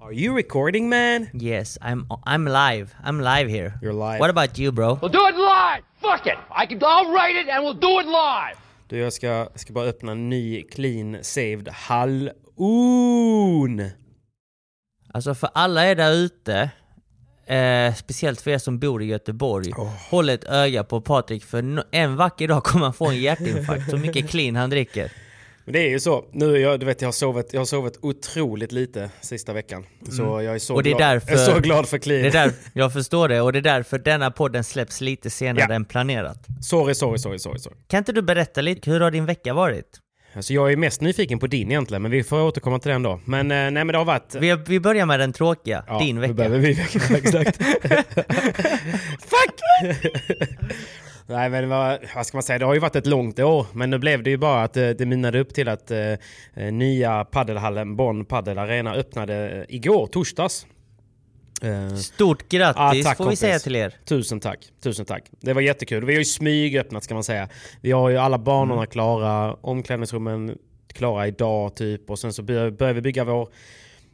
Are you recording man? Yes, I'm I'm live. I'm live here. You're live. What about you bro? We'll do it live! Fuck it! I can, I'll write it and we'll do it live! Du, jag ska, ska bara öppna en ny clean saved hallon. Alltså för alla er där ute, eh, speciellt för er som bor i Göteborg, håll ett öga på Patrik för no- en vacker dag kommer han få en hjärtinfarkt så mycket clean han dricker. Men det är ju så. Nu, jag, du vet, jag har sovit, jag har sovit otroligt lite sista veckan. Så jag är så, Mm. Och det är glad, därför- så glad för clean. Det är där, jag förstår det, och det är därför denna podden släpps lite senare Ja. än planerat. Sorry, sorry, sorry, sorry, sorry. Kan inte du berätta lite, hur har din vecka varit? Alltså jag är mest nyfiken på din egentligen, men vi får återkomma till den då. Men eh, nej men det har varit... Vi, vi börjar med den tråkiga, Ja, din vecka. börjar vi veckan, exakt. Fuck! Nej men vad, vad ska man säga, det har ju varit ett långt år. Men nu blev det ju bara att eh, det mynnade upp till att eh, eh, nya paddelhallen Bonn Padel Arena öppnade igår, torsdags. Eh, Stort grattis tack, får vi kompis. säga till er. Tusen tack, tusen tack. Det var jättekul. Vi har ju smygöppnat ska man säga. Vi har ju alla banorna Mm. klara, omklädningsrummen klara idag typ och sen så börjar vi bygga vår,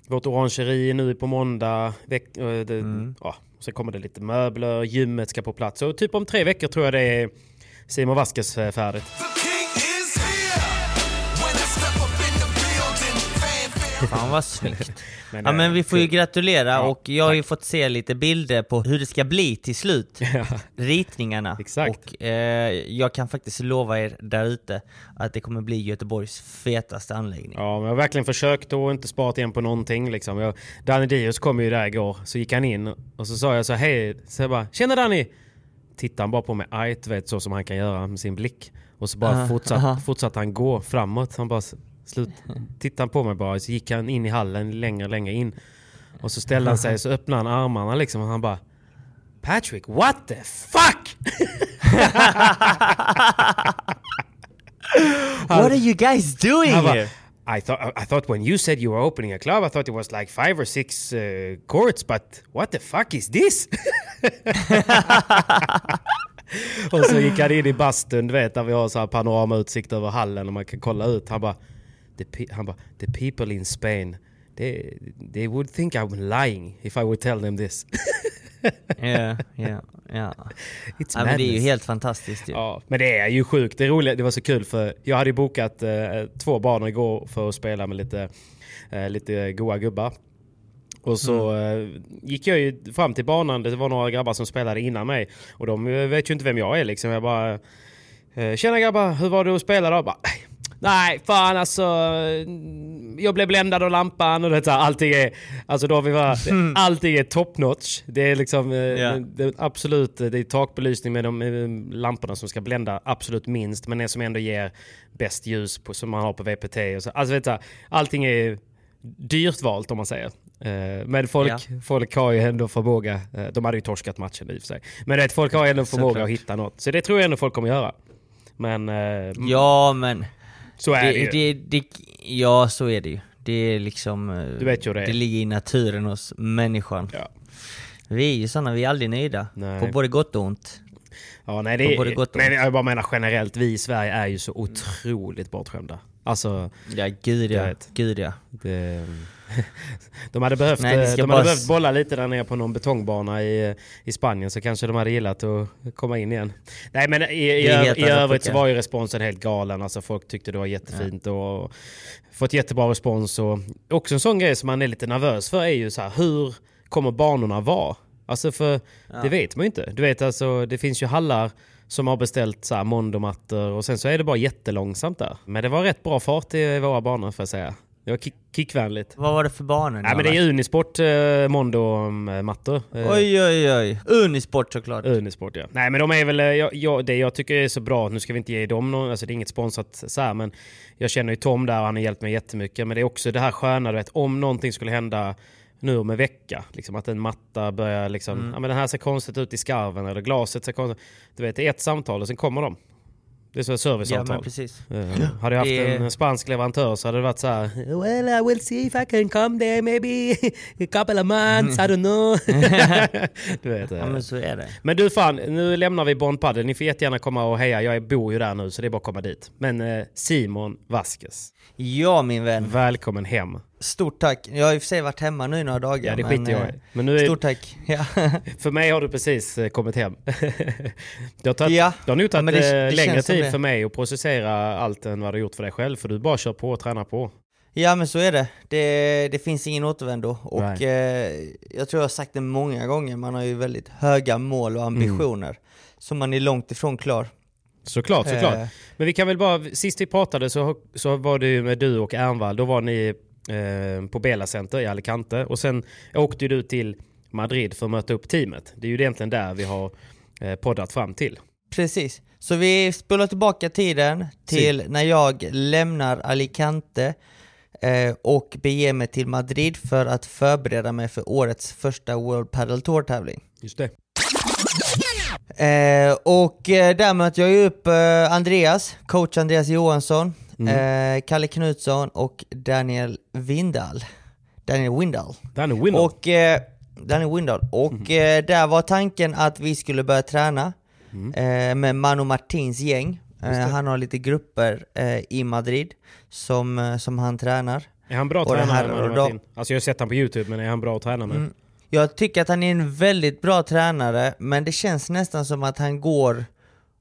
vårt orangeri nu på måndag. Veck, eh, det, Mm. ja, sen kommer det lite möbler, gymmet ska på plats och typ om tre veckor tror jag det är Simon Vasquez eh, färdigt. Fan vad snyggt. Men, Ja eh, men vi får ju gratulera Ja, och jag har ju fått se lite bilder på hur det ska bli till slut. Ritningarna. Exakt. Och eh, jag kan faktiskt lova er där ute att det kommer bli Göteborgs fetaste anläggning. Ja, men jag har verkligen försökt och inte sparat igen på någonting. Liksom. Jag, Danny Dios kom ju där igår, så gick han in och så sa jag så hej, så jag bara “Tjena Danny!” Tittade han bara på mig argt, vet så som han kan göra med sin blick. Och så bara Aha, fortsatt, aha. fortsatte han gå framåt. Han bara slut, tittade han på mig bara, så gick han in i hallen längre, längre in. Och så ställde han sig, så öppnade han armarna liksom och han bara Patrick, what the fuck? What are you guys doing bara, here? I thought I thought when you said you were opening a club, I thought it was like five or six uh, courts, but what the fuck is this? och så gick han in i bastun, du vet, där vi har så här panoramautsikt över hallen och man kan kolla ut. Han bara, the, han bara, the people in Spain, they, they would think I'm lying if I would tell them this. Ja, ja, ja. Men det är ju helt fantastiskt ju. Ja, men det är ju sjukt. Det är roligt. Det var så kul för jag hade ju bokat eh, två banor igår för att spela med lite, eh, lite goa gubbar. Och så eh, gick jag ju fram till banan. Det var några grabbar som spelade innan mig. Och de eh, vet ju inte vem jag är liksom. Jag bara... Eh, Tjena grabbar, hur var det att spela då? Bara, Nej, fan alltså. Jag blev bländad av lampan och det här, allting är... Alltså då vi bara, allting är top notch. Det är liksom... Ja. det är absolut, det är takbelysning med de lamporna som ska blända absolut minst. Men det som ändå ger bäst ljus på, som man har på VPT. Och så. Alltså vet du, allting är dyrt valt om man säger. Eh, Men folk, Ja. folk har ju ändå förmåga. eh, De hade ju torskat matchen i och för sig. Men vet, folk har ju ändå förmåga Såklart. att hitta något. Så det tror jag ändå folk kommer göra. Men eh, Ja men, så är det, ju. det, det, ja så är det ju. Det är liksom, eh, Du vet ju det det ligger i naturen hos människan. Ja. Vi är ju sådana, vi är aldrig nöjda. Nej. På både gott och ont. Ja, nej, det både gott och men ont. jag bara menar generellt, vi i Sverige är ju så otroligt bortskämda. Alltså, Ja gud ja, gud ja. det, de hade behövt, Nej, ska de hade behövt bolla lite där nere på någon betongbana i, i Spanien så kanske de hade gillat att komma in igen. Nej men i, i, i övrigt så var ju responsen helt galen. Alltså folk tyckte det var jättefint och fått jättebra respons. Och också en sån grej som man är lite nervös för är ju så här, hur kommer banorna vara? Alltså för det vet man ju inte. Du vet alltså, det finns ju hallar som har beställt så här mondomattor och sen så är det bara jättelångsamt där. Men det var rätt bra fart i våra banor får jag säga. Det var kick, kickvänligt. Vad var det för banor? Nej men det är Unisport eh, Mondo-mattor. Eh, Oj oj oj. Unisport såklart. Unisport ja. Nej men de är väl, eh, jag, jag, det jag tycker är så bra, nu ska vi inte ge dem någon, alltså det är inget sponsrat så här, men jag känner ju Tom där, han har hjälpt mig jättemycket. Men det är också det här sköna, du vet, om någonting skulle hända nu om en vecka, liksom att en matta börjar liksom, Mm. ja men den här ser konstigt ut i skarven eller glaset ser konstigt Du vet, det är ett samtal och sen kommer de. Det är så ett Ja serviceavtal. men precis. Eh, hade jag haft Det- en spansk leverantör så hade det varit så här. Well I will see if I can come there maybe a couple of months, I don't know. du vet, eh. Ja men så är det. Men du fan, nu lämnar vi Bond Padel. Ni får jättegärna komma och heja. Jag bor ju där nu så det är bara att komma dit. Men eh, Simon Vasquez, Ja min vän. välkommen hem. Stort tack. Jag har i och för sig varit hemma nu i några dagar. Ja det skiter jag eh, i. Men nu är, Stort tack. Ja. för mig har du precis eh, kommit hem. det har, tagit, Ja. det har nog Ja, tagit men det- eh, det längre som tid för mig att processera allt än vad du gjort för dig själv. För du bara kör på och tränar på. ja men så är det. Det, det finns ingen återvändo. Och eh, jag tror jag har sagt det många gånger, man har ju väldigt höga mål och ambitioner. Mm. Så man är långt ifrån klar. Såklart, såklart. Eh. Men vi kan väl bara, sist vi pratade så, så var det ju med du och Ernvall, då var ni eh, på Bela Center i Alicante och sen åkte du till Madrid för att möta upp teamet. Det är ju egentligen där vi har eh, poddat fram till. Precis. Så vi spolar tillbaka tiden till när jag lämnar Alicante eh, och beger mig till Madrid för att förbereda mig för årets första World Padel Tour-tävling. Just det. Eh, och eh, där möter jag ju upp eh, Andreas, coach Andreas Johansson, eh, Kalle Knutsson och Daniel Windahl. Daniel Windahl. Danny Winner. Och, eh, Daniel Windahl. Och Mhm. eh, där var tanken att vi skulle börja träna Mm. eh, med Manu Martins gäng. Eh, han har lite grupper i Madrid som, som han tränar. är han bra det tränare? här- Manu Martin? Alltså jag har sett honom på YouTube, men är han bra att träna med? Mm. Jag tycker att han är en väldigt bra tränare, men det känns nästan som att han går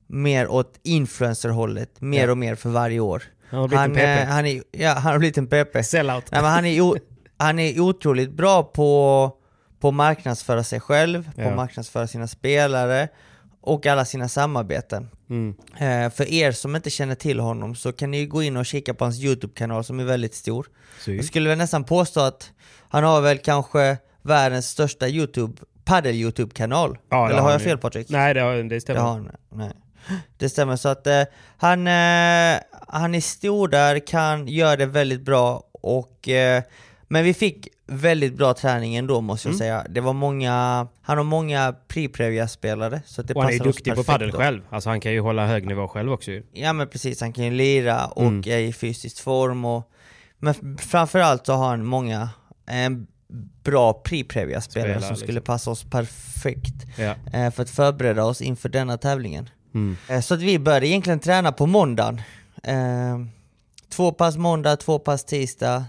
mer åt influencerhållet, mer Ja. och mer för varje år. Han har blivit en PP. eh, han, är, ja, han har blivit en PP. Sellout. Nej, men han, är o, han är otroligt bra på, på marknadsföra sig själv, på Ja. att marknadsföra sina spelare och alla sina samarbeten. Mm. Eh, för er som inte känner till honom så kan ni gå in och kika på hans YouTube-kanal som är väldigt stor. Sy. Jag skulle väl nästan påstå att han har väl kanske världens största YouTube, padel-YouTube-kanal. Ja, det Eller har har jag fel Patrik? Nej, det, har- det Det stämmer. har han, nej. Det stämmer, så att eh, han, eh, han är stor där, kan göra det väldigt bra och eh, men vi fick väldigt bra träning ändå måste Mm. jag säga. Det var många, han har många pre-previa-spelare så det och han är duktig på padel själv. Alltså han kan ju hålla hög nivå själv också ju. Ja men precis, han kan ju lira och Mm. är i fysisk form och Men framförallt så har han många eh, bra pre-previa spelare Spelare, som liksom. skulle passa oss perfekt Ja. eh, för att förbereda oss inför denna tävlingen. Mm. Eh, Så att vi började egentligen träna på måndagen. Eh, två pass måndag, två pass tisdag,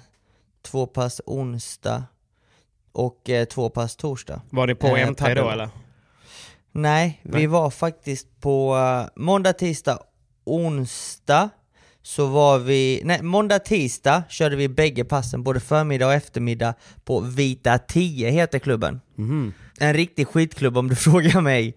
två pass onsdag och eh, två pass torsdag. Var det på Eh, M3 då eller? Nej, Nej. vi var faktiskt på eh, måndag, tisdag, onsdag så var vi, nej måndag, tisdag körde vi bägge passen, både förmiddag och eftermiddag på Vita 10 heter klubben. Mhm. En riktig skitklubb om du frågar mig.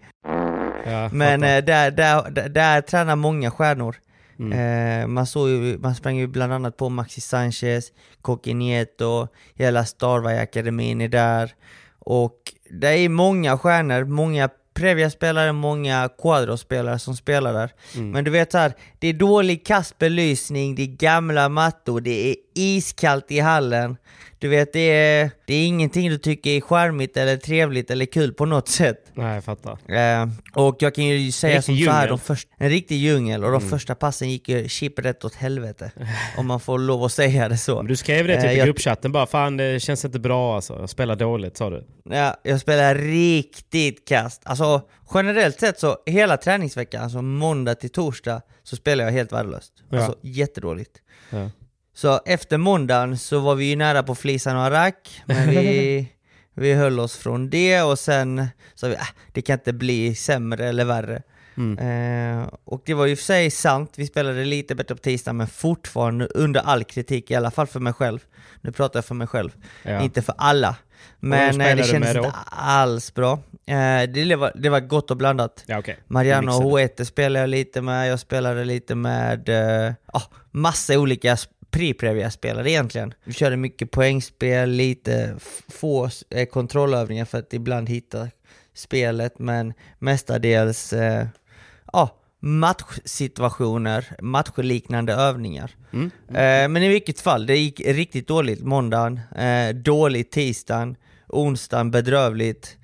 Ja, Men eh, där, där, där, där tränar många stjärnor. Mm. Eh, man, såg ju, man sprang ju bland annat på Maxi Sanchez, Coque Nieto, hela Starway-akademin är där. Och det är många stjärnor, många Previa-spelare, många Quadro-spelare som spelar där. Mm. Men du vet så här, det är dålig kass belysning, det är gamla mattor, det är iskallt i hallen. Du vet, det är, det är ingenting du tycker är charmigt eller trevligt eller kul på något sätt. Nej, jag fattar. Eh, och jag kan ju säga som så här, de först, en riktig djungel och Mm. de första passen gick ju chip rätt åt helvete. om man får lov att säga det så. Men du skrev det typ Eh, i jag- gruppchatten bara, fan det känns inte bra alltså. Jag spelar dåligt sa du. Ja, jag spelar riktigt kast. Alltså generellt sett så, hela träningsveckan, alltså måndag till torsdag, så spelar jag helt värdelöst. Ja. Alltså jättedåligt. Ja. Så efter måndagen så var vi ju nära på att flisa några rack, men vi, vi höll oss från det och sen sa vi äh, det kan inte bli sämre eller värre. Eh, och det var ju för sig sant, vi spelade lite bättre på tisdag men fortfarande under all kritik, i alla fall för mig själv. Nu pratar jag för mig själv, Ja. inte för alla. Men eh, det kändes inte alls bra. Eh, det, var, det var gott och blandat. Ja, okej. Mariano mixade. Huete spelade jag lite med, jag spelade lite med uh, massa olika sp- pre-previa-spelare egentligen. Vi körde mycket poängspel, lite få eh, kontrollövningar för att ibland hitta spelet, men mestadels eh, ja, matchsituationer, matchliknande övningar. Mm. Eh, men i vilket fall, det gick riktigt dåligt måndagen, eh, dåligt tisdagen, onsdagen bedrövligt.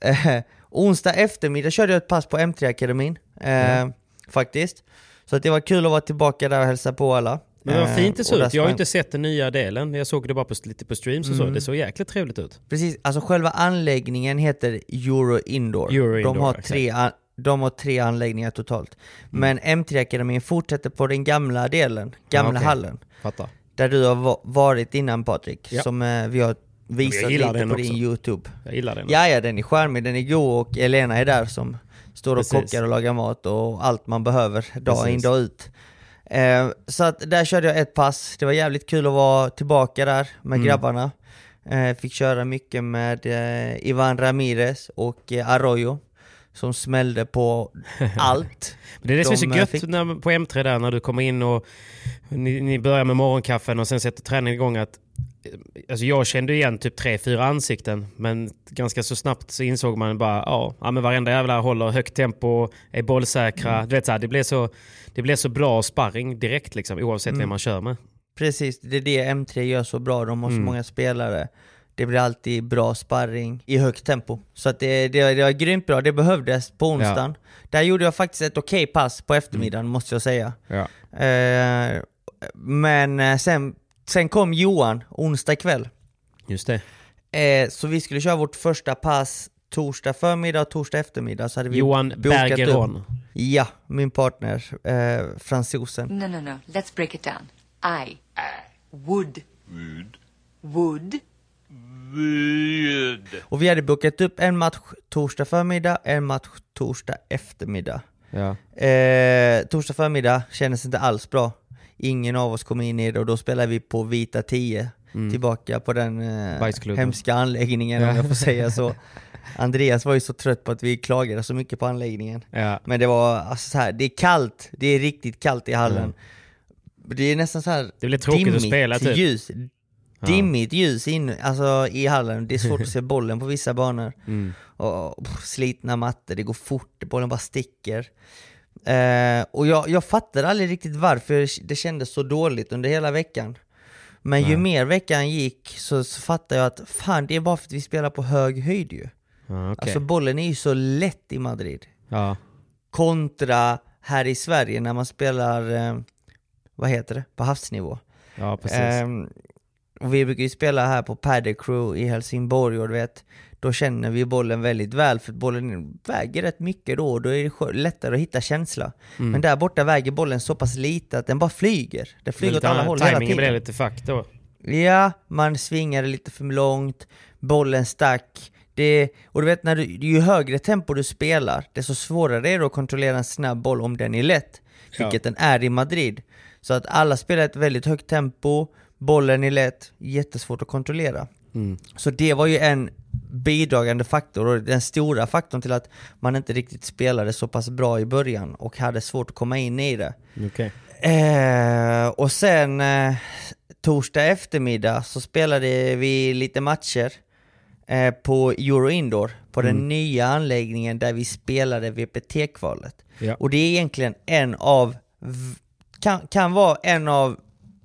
Eh, onsdag eftermiddag körde jag ett pass på M3-akademin, eh, faktiskt. Så att det var kul att vara tillbaka där och hälsa på alla. Men vad Eh, fint det såg ut. Jag har inte sett den nya delen. Jag såg det bara på, lite på streams och så. Mm. Det såg jäkligt trevligt ut. Precis, alltså själva anläggningen heter Euro Indoor. Euro de, Indoor, har exakt. tre, an- de har tre anläggningar totalt. Men M3-akademin fortsätter på den gamla delen, gamla okej. hallen. Fattar. Där du har va- varit innan Patrik, Ja. som eh, vi har visat lite på också. din YouTube. Jag gillar den. Ja, ja, den är charmig, den är god och Elena är där som står och Precis. kockar och lagar mat och allt man behöver dag in Precis. dag ut. Eh, så att där körde jag ett pass, det var jävligt kul att vara tillbaka där med Mm. grabbarna. Eh, fick köra mycket med eh, Ivan Ramirez och eh, Arroyo som smällde på allt. Det är det som är så De, eh, gött fick- när, på M3 där när du kommer in och ni, ni börjar med morgonkaffen och sen sätter träningen igång att Alltså jag kände igen typ tre, fyra ansikten men ganska så snabbt så insåg man bara ja, ja men varenda jävla håller högt tempo, är bollsäkra. Mm. Du vet så här, det blev så, det blev så bra sparring direkt liksom oavsett Mm. vem man kör med. Precis, det är det M3 gör så bra, de har så Mm. många spelare. Det blir alltid bra sparring i högt tempo. Så att det, det, det var grymt bra, det behövdes på onsdagen. Där gjorde jag faktiskt ett okej pass på eftermiddagen måste jag säga. Ja. Eh, men eh, sen, sen kom Johan onsdag kväll. Just det. Eh, så vi skulle köra vårt första pass torsdag förmiddag och torsdag eftermiddag. Så hade vi Johan Bergeron. upp- Ja, min partner, eh, fransosen. No, no, no. Let's break it down. I would. Would. Would. Och vi hade bokat upp en match torsdag förmiddag, en match torsdag eftermiddag. Ja. Eh, torsdag förmiddag kändes inte alls bra. Ingen av oss kom in i det och då spelade vi på Vita 10. Tillbaka på den eh, hemska anläggningen om jag får säga så. Andreas var ju så trött på att vi klagade så mycket på anläggningen. Ja. Men det var alltså så här, det är kallt, det är riktigt kallt i hallen. Det är nästan så här Det blir tråkigt att dimmigt spela, typ. ljus. Dimmigt ljus in, alltså, i hallen, det är svårt att se bollen på vissa banor. Mm. Och, och slitna mattor, det går fort, bollen bara sticker. Eh, och jag, jag fattade aldrig riktigt varför det kändes så dåligt under hela veckan. Men ju mer veckan gick så, så fattade jag att fan det är bara för att vi spelar på hög höjd ju. Ja, okej. Alltså bollen är ju så lätt i Madrid. ja. Kontra här i Sverige när man spelar, eh, vad heter det, på havsnivå. ja, precis. Ehm, och vi brukar ju spela här på Paddy Crew i Helsingborg och du vet, då känner vi bollen väldigt väl för bollen väger rätt mycket då och då är det lättare att hitta känsla. Mm. Men där borta väger bollen så pass lite att den bara flyger. Den flyger åt alla håll hela tiden. lite fuck då. Ja, man svingade lite för långt, bollen stack. Det, och du vet, när du, ju högre tempo du spelar, desto svårare är det att kontrollera en snabb boll om den är lätt. Ja. Vilket den är i Madrid. Så att alla spelar ett väldigt högt tempo, bollen är lätt, jättesvårt att kontrollera. Mm. Så det var ju en bidragande faktor och den stora faktorn till att man inte riktigt spelade så pass bra i början och hade svårt att komma in i det. Okej. Eh, och sen eh, torsdag eftermiddag så spelade vi lite matcher eh, på Euro Indoor på den nya anläggningen där vi spelade VPT-kvalet. Ja. Och det är egentligen en av, kan, kan vara en av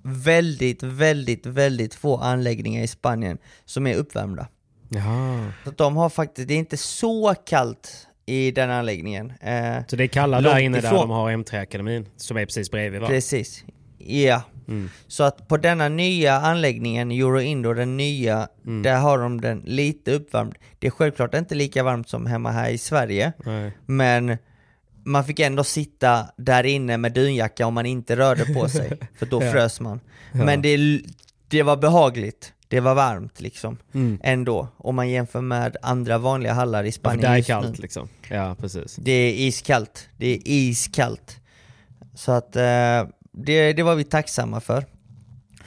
väldigt, väldigt, väldigt få anläggningar i Spanien som är uppvärmda. Jaha. Så de har faktiskt, det är inte så kallt i den anläggningen. Eh, Så det är kalla Långt där inne där ifrån. de har M3-akademin, som är precis bredvid va? Precis. Ja. Mm. Så att på denna nya anläggningen, Euro Indoor, den nya, Mm. där har de den lite uppvärmd. Det är självklart inte lika varmt som hemma här i Sverige, Nej. men man fick ändå sitta där inne med dunjacka om man inte rörde på sig, för då Ja. frös man. Men det, det var behagligt, det var varmt liksom, Mm. ändå, om man jämför med andra vanliga hallar i Ja, Spanien där är just kallt liksom. Ja, precis. Det är iskallt. Det är iskallt. Så att eh, det, det var vi tacksamma för.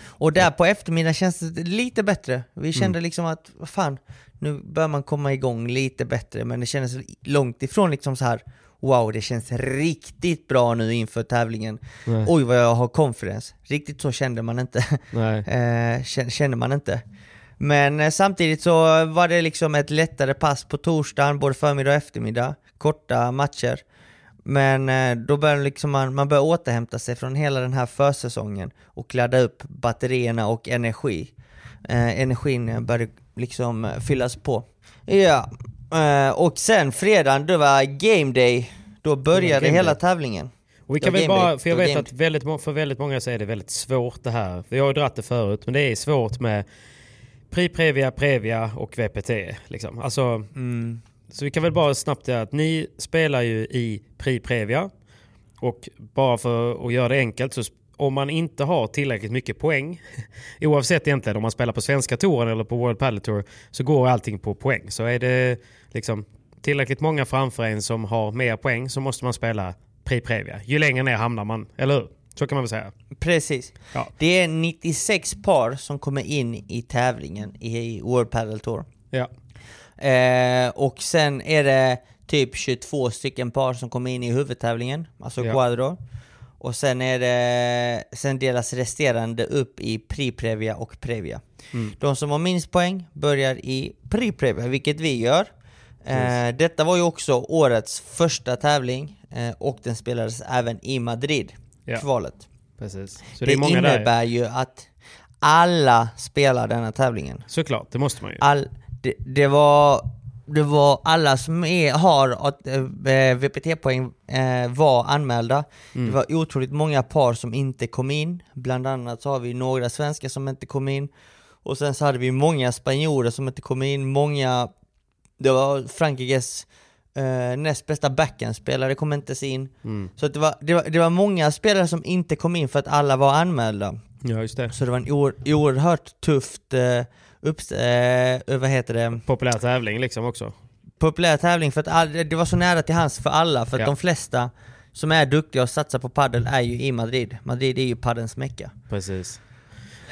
Och där på eftermiddagen känns det lite bättre. Vi kände liksom att, vad fan, nu bör man komma igång lite bättre. Men det kändes långt ifrån liksom så här. Wow, det känns riktigt bra nu inför tävlingen. Nej. Oj vad jag har confidence. Riktigt så kände man inte. Eh, kän- kände man inte. Men eh, samtidigt så var det liksom ett lättare pass på torsdagen, både förmiddag och eftermiddag. Korta matcher. Men eh, då börjar liksom man, man börjar återhämta sig från hela den här försäsongen och ladda upp batterierna och energi. Eh, energin börjar liksom eh, fyllas på. Ja, eh, och sen fredagen, det var game day. Då började game hela day. tävlingen. Och vi kan väl bara, för jag vet att väldigt, för väldigt många så är det väldigt svårt det här. Vi har ju dratt det förut, men det är svårt med Pri Previa, Previa och VPT. Liksom. Alltså, Mm. Så vi kan väl bara snabbt säga att ni spelar ju i Pri Previa. Och bara för att göra det enkelt så om man inte har tillräckligt mycket poäng, oavsett egentligen om man spelar på svenska touren eller på World Padel Tour, så går allting på poäng. Så är det liksom tillräckligt många framför en som har mer poäng så måste man spela Pri Previa. Ju längre ner hamnar man, eller hur? Så kan man väl säga. Precis. Ja. Det är 96 par som kommer in i tävlingen i World Padel Tour. Ja. Eh, och sen är det typ 22 stycken par som kommer in i huvudtävlingen, alltså Ja. quadro. Och sen är det, sen delas resterande upp i Pri-Previa och Previa. Mm. De som har minst poäng börjar i Pri-Previa, vilket vi gör. Eh, detta var ju också årets första tävling eh, och den spelades även i Madrid, Ja. kvalet. Precis. Så det, det är många där. innebär ju att alla spelar denna tävlingen. Såklart, det måste man ju. All, det, det, var, det var alla som är, har att, eh, VPT-poäng eh, var anmälda. Mm. Det var otroligt många par som inte kom in. Bland annat så har vi några svenskar som inte kom in. Och sen så hade vi många spanjorer som inte kom in. Många, det var Frankrikes eh, näst bästa backhandspelare kom inte in. Mm. Så det, var, det, var, det var många spelare som inte kom in för att alla var anmälda. Ja, just det. Så det var en oer, oerhört tufft, eh, upps, eh, vad heter det, Populär tävling liksom också. populär tävling för att all, det var så nära till hands för alla, för att Ja. de flesta som är duktiga och satsar på paddel är ju i Madrid. Madrid är ju paddelns mecka. Precis.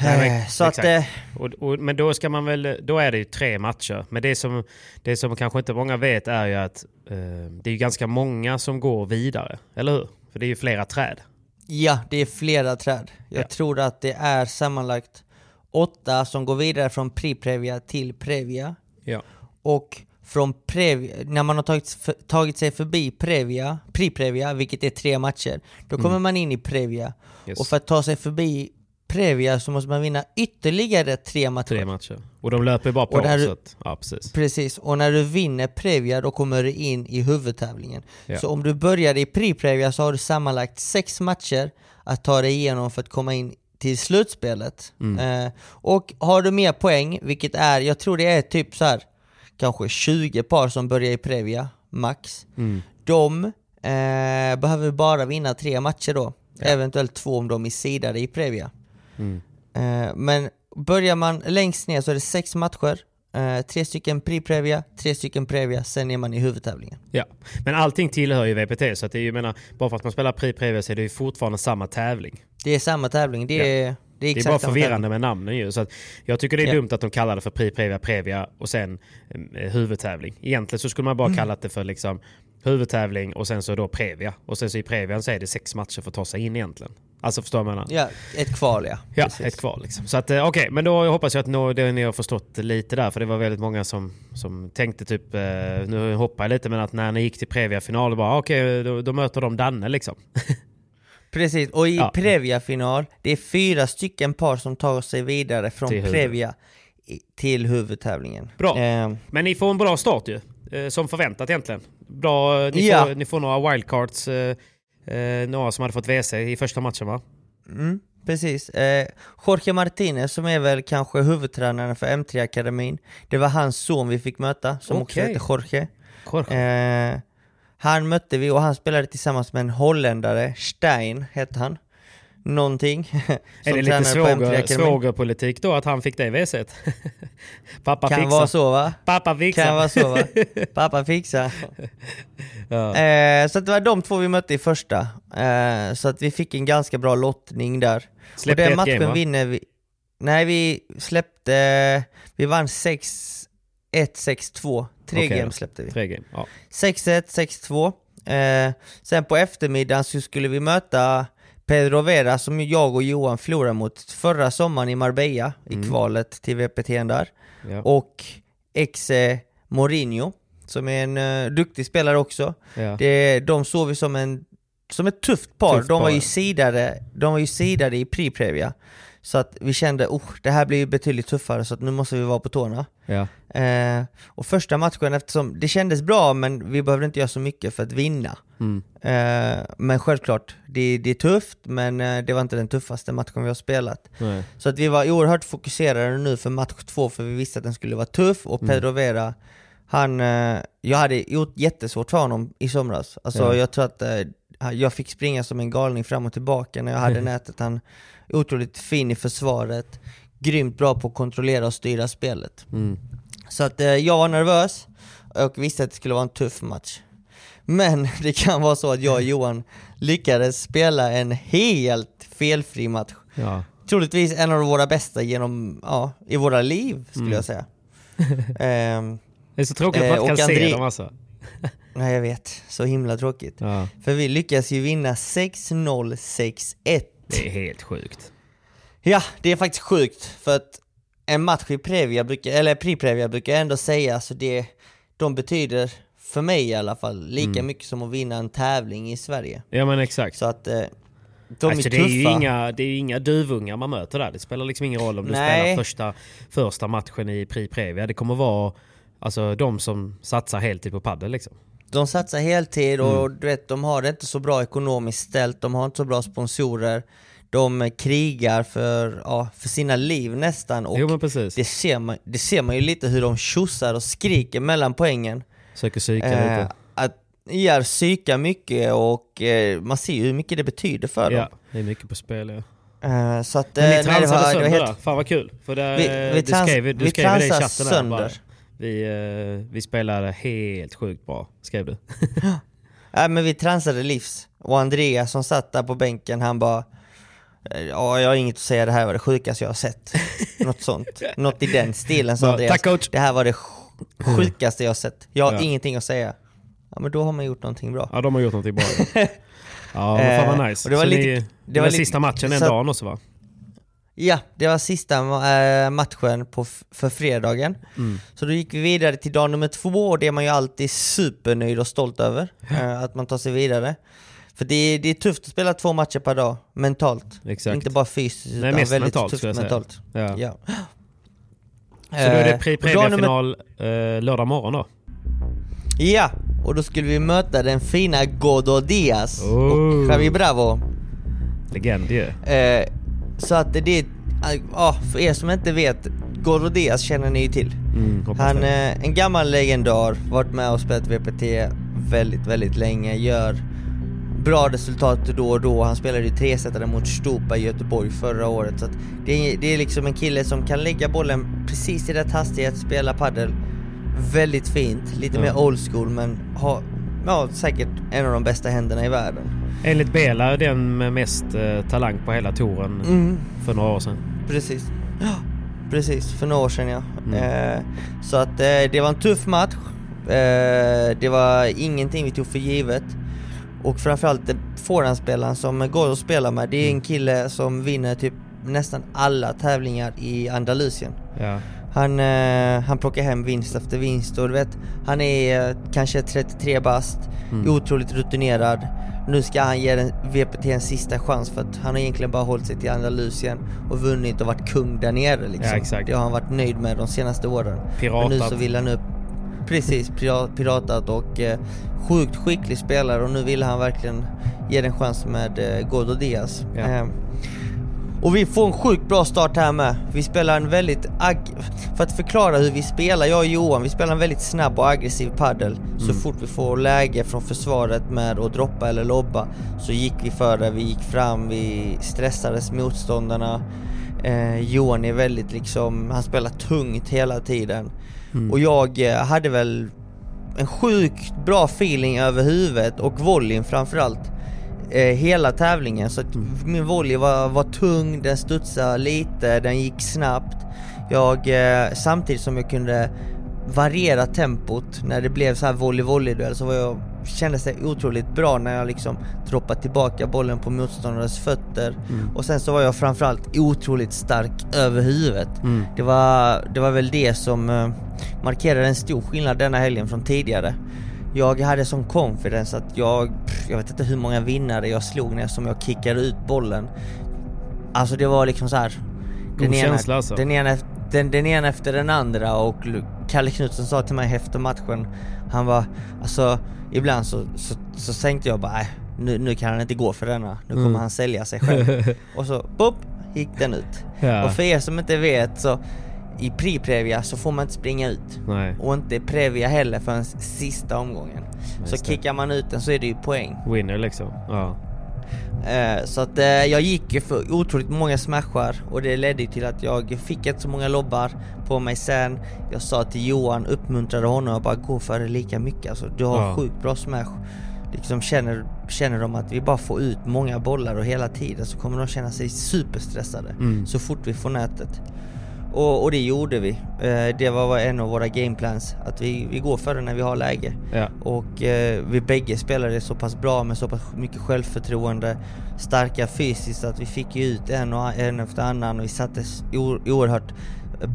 Nej, men- Eh, så att, eh, Och, och, men då ska man väl, då är det ju tre matcher. Men det som, det som kanske inte många vet är ju att eh, det är ju ganska många som går vidare. Eller hur? För det är ju flera träd. ja, det är flera träd. Jag Ja. tror att det är sammanlagt åtta som går vidare från Pri-Previa till Previa. Ja. Och från Previa, när man har tagit, tagit sig förbi Previa, Pri-Previa, vilket är tre matcher, då kommer man in i Previa. Mm. Yes. Och för att ta sig förbi Previa så måste man vinna ytterligare tre matcher. Tre matcher. Och de löper bara på. Och att, ja, precis. Precis, och när du vinner Previa då kommer du in i huvudtävlingen. Ja. Så om du börjar i Pri-Previa så har du sammanlagt sex matcher att ta dig igenom för att komma in till slutspelet. Mm. Eh, och har du mer poäng, vilket är, jag tror det är typ så här kanske 20 par som börjar i Previa, max. Mm. De eh, behöver bara vinna tre matcher då, eventuellt två om de är sidade i Previa. Mm. Eh, men börjar man längst ner så är det sex matcher, eh, tre stycken pre-previa, tre stycken previa, sen är man i huvudtävlingen. Ja. Men allting tillhör ju VPT. Så att det är ju, menar, bara för att man spelar Pri Previa så är det ju fortfarande samma tävling. Det är samma tävling, det Ja. är, det är Det är bara förvirrande tävling. med namnen ju. Så att jag tycker det är Ja. dumt att de kallar det för Pri Previa Previa och sen eh, huvudtävling. Egentligen så skulle man bara Mm. kallat det för liksom huvudtävling och sen så då Previa. Och sen så i Previan så är det sex matcher för att ta sig in egentligen. Alltså förstår jag menar? Ja, ett kval ja. Ja, Precis. ett kval liksom. Så att eh, okej, men då hoppas jag att nå, det, ni har förstått lite där. För det var väldigt många som, som tänkte typ, eh, nu hoppar jag lite, men att när ni gick till Previa-final, bara okej, då, då möter de Danne liksom. Precis, och i Ja. Previa-final, det är fyra stycken par som tar sig vidare från Till. Previa till huvudtävlingen. Bra. Eh, Men ni får en bra start ju. Eh, som förväntat egentligen. Bra, ni, Ja. får, ni får några wildcards. Eh, några som hade fått WC i första matchen va? Mm, precis. Eh, Jorge Martinez som är väl kanske huvudtränaren för M3-akademin. Det var hans son vi fick möta, som också Okej. heter Jorge. Jorge. Eh, han mötte vi och han spelade tillsammans med en holländare, Stein hette han. Någonting. är det lite svåger, svågerpolitik då att han fick det WC? Pappa Kan fixar. vara så va? Pappa fixar. Kan vara så va? Pappa fixar. Ja. Eh, så det var de två vi mötte i första. Eh, så att vi fick en ganska bra lottning där. Släppte och den matchen game, vinner vi... Nej, vi släppte... Vi vann 6-1, 6-2. Tre Okej game släppte vi. Tre game. Ja. 6-1, 6-2. Eh, sen på eftermiddagen så skulle vi möta Pedro Vera som jag och Johan förlorade mot förra sommaren i Marbella i kvalet till VPT där. Mm. Ja. Och Exe Mourinho som är en eh, duktig spelare också. Ja. Det, de såg vi som, en, som ett tufft par. Tufft de, var par, sidade, de var ju sidade i pre-previa. Så att vi kände oh, det här blir betydligt tuffare så att nu måste vi vara på tårna. Ja. Eh, och första matchen, eftersom det kändes bra men vi behövde inte göra så mycket för att vinna. Mm. Eh, men självklart, det, det är tufft men eh, det var inte den tuffaste matchen vi har spelat. Nej. Så att vi var oerhört fokuserade nu för match två för vi visste att den skulle vara tuff och Mm. Pedro Vera, han, eh, jag hade gjort jättesvårt för honom i somras. Alltså Ja. jag tror att eh, jag fick springa som en galning fram och tillbaka när jag hade nätet. Han är otroligt fin i försvaret, grymt bra på att kontrollera och styra spelet. Mm. Så att eh, jag var nervös och visste att det skulle vara en tuff match. Men det kan vara så att jag och Johan lyckades spela en helt felfri match. Ja. Troligtvis en av våra bästa genom, ja, i våra liv skulle Mm. jag säga. Ehm, Det är så tråkigt att man Eh, inte kan och se André- dem alltså. Nej jag vet, så himla tråkigt. Ja. För vi lyckas ju vinna 6-0, 6-1. Det är helt sjukt. Ja, det är faktiskt sjukt för att en match i Previa brukar, eller pre-Previa brukar jag ändå säga, så det, de betyder för mig i alla fall lika Mm. mycket som att vinna en tävling i Sverige. Ja men exakt. Så att eh, de alltså, är det, tuffa. är ju inga, det är inga duvungar man möter där. Det spelar liksom ingen roll om du Nej. spelar första, första matchen i Pri Previa. Det kommer vara alltså, de som satsar heltid på padel liksom. De satsar heltid och Mm. du vet, de har det inte så bra ekonomiskt ställt, de har inte så bra sponsorer. De eh, krigar för, ja, för sina liv nästan och Jo det, ser man, det ser man ju lite hur de tjossar och skriker mellan poängen. Söker psyka Eh, lite. att ja, psyka mycket och eh, man ser ju hur mycket det betyder för Ja, dem. det är mycket på spel ja. Eh, så att, eh, Men ni nej, det transade var- det var sönder helt- där. Fan vad kul. För det, Vi- vi du skrev, du vi skrev det i transade chatten där. sönder. Bara, vi, eh, vi spelade helt sjukt bra, skrev du. Ja men vi transade livs, och Andreas som satt där på bänken han bara eh, Ja jag har inget att säga, det här var det sjukaste jag har sett. Något sånt. Något i den stilen sa Andreas. "Tack, coach." Det här var det sj- sjukaste jag har sett. Jag har Ja. ingenting att säga. Ja men då har man gjort någonting bra. Ja de har gjort någonting bra. ja men fan vad Eh, nice. och det var Så lite- ni, det var var lite- sista matchen den dagen också va? Ja, det var sista eh, matchen på för fredagen. Mm. Så då gick vi vidare till dag nummer två och det är man ju alltid supernöjd och stolt över. eh, att man tar sig vidare. För det är, det är tufft att spela två matcher per dag, mentalt. Exakt. Inte bara fysiskt utan väldigt mentalt, tufft mentalt. Ja. Ja. Så då är det Eh, pre nummer- lördag morgon då? Ja, och då skulle vi möta den fina Godo Diaz Oh. och Javi Bravo. Legend ju. Eh, så att det är, ja för er som inte vet, Godo Diaz känner ni ju till. Mm, Han är en gammal legendar, varit med och spelat VPT väldigt, väldigt länge, gör bra resultat då och då. Han spelade ju tresetare mot Stupa i Göteborg förra året. Så att det, är, det är liksom en kille som kan lägga bollen precis i rätt hastighet, spela padel väldigt fint, lite Ja. mer old school men har ja, säkert en av de bästa händerna i världen. Enligt Bela den med mest eh, talang på hela touren Mm. för några år sedan. Precis. Ja, precis. För några år sedan ja. Mm. Eh, så att eh, det var en tuff match. Eh, det var ingenting vi tog för givet. Och framförallt den forehandspelaren som går att spela med, det är en kille som vinner typ nästan alla tävlingar i Andalusien. Ja. Han, eh, han plockar hem vinst efter vinst och du vet, han är eh, kanske 33 bast, otroligt rutinerad. Nu ska han ge den VPT en sista chans för att han har egentligen bara hållit sig till Andalusien och vunnit och varit kung där nere liksom. Ja. Det har han varit nöjd med de senaste åren. Piratat. Men nu så vill han upp, precis, pira- piratat och eh, sjukt skicklig spelare och nu vill han verkligen ge den en chans med eh, Gordo Diaz. Ja. Eh, och vi får en sjukt bra start här med. Vi spelar en väldigt För att förklara hur vi spelar, jag och Johan, vi spelar en väldigt snabb och aggressiv paddel. Så fort vi får läge från försvaret med att droppa eller lobba så gick vi före, vi gick fram, vi stressades motståndarna. Eh, Johan är väldigt liksom, han spelar tungt hela tiden. Och jag eh, hade väl en sjukt bra feeling över huvudet och volleyn framförallt eh, hela tävlingen. Så min volley var, var tung, den studsade lite, den gick snabbt. Jag, eh, samtidigt som jag kunde variera tempot när det blev så här volley-volley-duell så var jag, kändes det otroligt bra när jag liksom droppade tillbaka bollen på motståndarens fötter. Och sen så var jag framförallt otroligt stark över huvudet. Det, var, det var väl det som eh, markerade en stor skillnad denna helgen från tidigare. Jag hade sån confidence att jag, jag vet inte hur många vinnare jag slog när som jag kickade ut bollen. Alltså det var liksom så här. God känsla alltså. den, ena, den, den ena efter den andra och Kalle Knutsson sa till mig efter matchen, han var alltså ibland så, så, så tänkte jag bara "Nej, nu, nu kan han inte gå för denna, nu kommer Mm. han sälja sig själv. och så pop, gick den ut. Ja. Och för er som inte vet så i pre-previa så får man inte springa ut. Nej. Och inte previa heller förrän sista omgången. Så Just det. kickar man ut den så är det ju poäng. Winner liksom. Ja. Eh, så att eh, jag gick ju för otroligt många smashar och det ledde till att jag fick inte så många lobbar på mig sen. Jag sa till Johan, uppmuntrade honom att bara gå för det lika mycket. Alltså, du har Ja. sjukt bra smash. Liksom känner, känner de att vi bara får ut många bollar och hela tiden så kommer de känna sig superstressade Mm. så fort vi får nätet. Och, och det gjorde vi. Eh, det var en av våra gameplans, att vi, vi går för det när vi har läge. Ja. Och eh, vi bägge spelade så pass bra med så pass mycket självförtroende, starka fysiskt att vi fick ut en och en efter annan och vi satte oerhört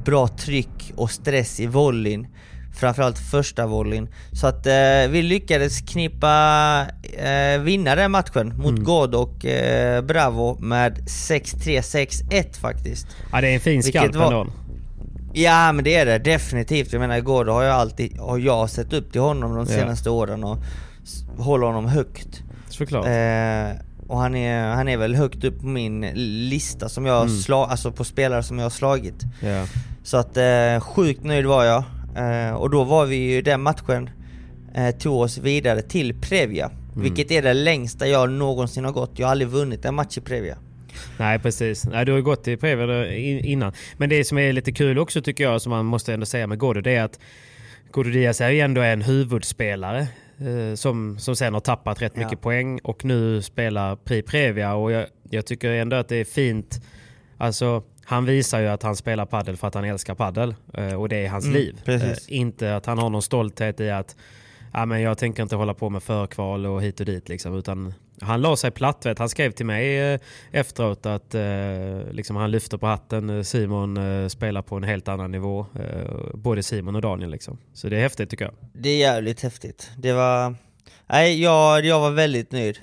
bra tryck och stress i volleyn. Framförallt första volleyn. Så att eh, vi lyckades knippa, eh, vinna den matchen mot God och eh, Bravo med 6-3, 6-1 faktiskt. ja, det är en fin skalp var- ändå. Ja men det är det definitivt. Jag menar igår har jag alltid, har jag sett upp till honom de Ja. senaste åren och håller honom högt. Såklart. Eh, och han är, han är väl högt upp på min lista som jag Mm. sla, alltså på spelare som jag har slagit. Ja. Så att eh, sjukt nöjd var jag. Eh, och då var vi ju den matchen, eh, tog oss vidare till Previa. Mm. Vilket är det längsta jag någonsin har gått. Jag har aldrig vunnit en match i Previa. Nej precis. Nej, du har ju gått i Previa in- innan. Men det som är lite kul också tycker jag, som man måste ändå säga med Godo, det är att Godo Diaz är ju ändå en huvudspelare. eh, Som, som sen har tappat rätt Ja. mycket poäng och nu spelar Pri Previa. Och jag, jag tycker ändå att det är fint. Alltså, han visar ju att han spelar paddel för att han älskar paddel eh, och det är hans Mm, liv. precis. Eh, Inte att han har någon stolthet i att ja, men jag tänker inte hålla på med förkval och hit och dit. Liksom, utan han la sig platt. Vet. Han skrev till mig eh, efteråt att liksom, han lyfter på hatten. Simon spelar på en helt annan nivå. Både Simon och Daniel. Liksom. Så det är häftigt tycker jag. Det är jävligt häftigt. Det var... Nej, jag, jag var väldigt nöjd.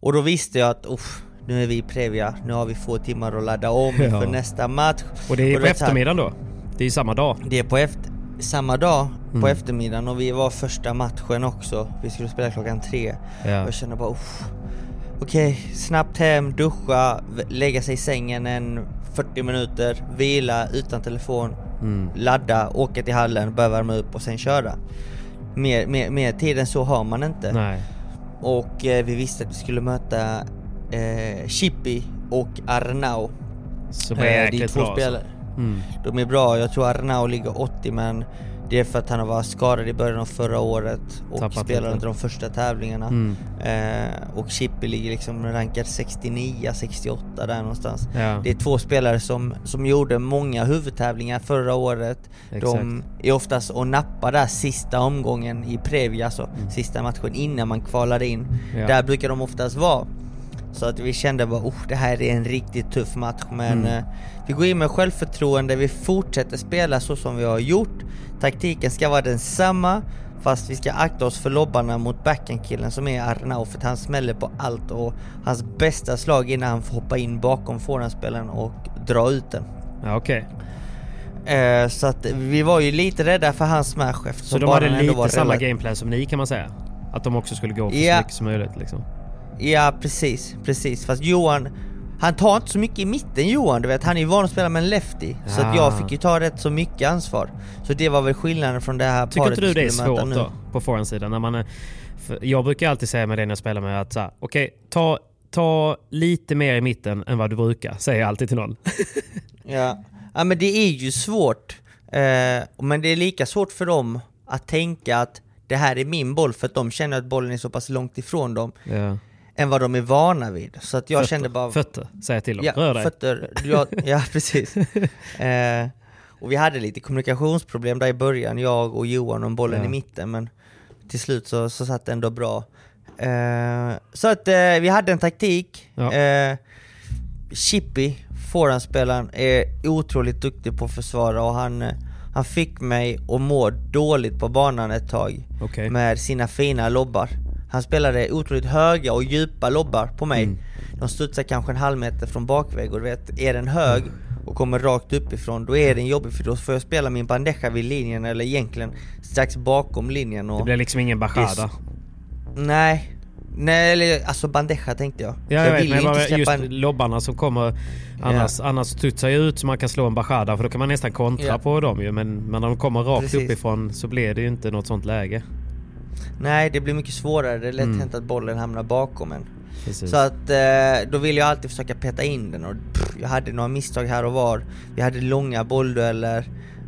Och då visste jag att uff, nu är vi i Previa, nu har vi få timmar att ladda om Ja. inför nästa match. Och det är Och på eftermiddagen då. Det är samma dag. Det är på efter, samma dag på Mm. eftermiddagen och vi var första matchen också. Vi skulle spela klockan tre. Ja. Och jag kände bara uff. Okej, snabbt hem, duscha, lägga sig i sängen en 40 minuter, vila utan telefon, Mm. ladda, åka till hallen, börja värma upp och sen köra. Mer, mer, mer tid än så har man inte. Nej. Och eh, vi visste att vi skulle möta eh, Chippy och Arnau. Eh, det är är jäkligt två bra. Alltså. spelare. Mm. De är bra, jag tror Arnau ligger 80 men Det är för att han var skadad i början av förra året och Tappat spelade inte de första tävlingarna. Mm. Eh, och Chippy ligger liksom rankad 69, 68 där någonstans. Ja. Det är två spelare som, som gjorde många huvudtävlingar förra året. De är oftast och nappar där sista omgången i Previa, alltså sista matchen innan man kvalar in. Mm. Ja. Där brukar de oftast vara. Så att vi kände bara oh, det här är en riktigt tuff match men Mm. eh, vi går in med självförtroende, vi fortsätter spela så som vi har gjort. Taktiken ska vara densamma fast vi ska akta oss för lobbarna mot backhandkillen som är Arnau för han smäller på allt och hans bästa slag innan han får hoppa in bakom forehandspelaren och dra ut den. Ja, okej. Eh, så att vi var ju lite rädda för hans smash Så eftersom de hade lite samma gameplan som ni kan man säga? Att de också skulle gå för Ja. så mycket som möjligt liksom? Ja precis, precis. Fast Johan, han tar inte så mycket i mitten Johan, du vet. Han är ju van att spela med en lefty. Så att jag Ah. fick ju ta rätt så mycket ansvar. Så det var väl skillnaden från det här Tycker paret inte du det är svårt då? På forehandsidan? När man jag brukar alltid säga med det när jag spelar med att okej, ta, ta lite mer i mitten än vad du brukar. Säger jag alltid till någon. Ja. ja men det är ju svårt. Eh, men det är lika svårt för dem att tänka att det här är min boll för att de känner att bollen är så pass långt ifrån dem Ja. Än vad de är vana vid. Så att jag Fötter. kände bara... Fötter, säger jag till dem. Ja, Rör dig. fötter. Ja, ja precis. eh, och vi hade lite kommunikationsproblem där i början, jag och Johan om bollen Ja. i mitten, men till slut så, så satt det ändå bra. Eh, så att eh, vi hade en taktik. Ja. Eh, Chippy, forehandspelaren, är otroligt duktig på att försvara och han, han fick mig att må dåligt på banan ett tag Okej. med sina fina lobbar. Han spelade otroligt höga och djupa lobbar på mig. Mm. De studsar kanske en halv meter från bakväg och du vet, är den hög och kommer rakt uppifrån, då är den jobbig för då får jag spela min bandeja vid linjen eller egentligen strax bakom linjen och... Det blir liksom ingen bachada. Nej, nej eller alltså bandeja tänkte jag. Ja, jag, vet, vill men bara just en... lobbarna som kommer annars, annars studsar ju ut så man kan slå en bachada för då kan man nästan kontra Ja. på dem ju. Men, men när de kommer rakt Precis. uppifrån så blir det ju inte något sånt läge. Nej, det blir mycket svårare, det är lätt Mm. hänt att bollen hamnar bakom en. Precis. Så att eh, då vill jag alltid försöka peta in den och pff, jag hade några misstag här och var. Vi hade långa bolldueller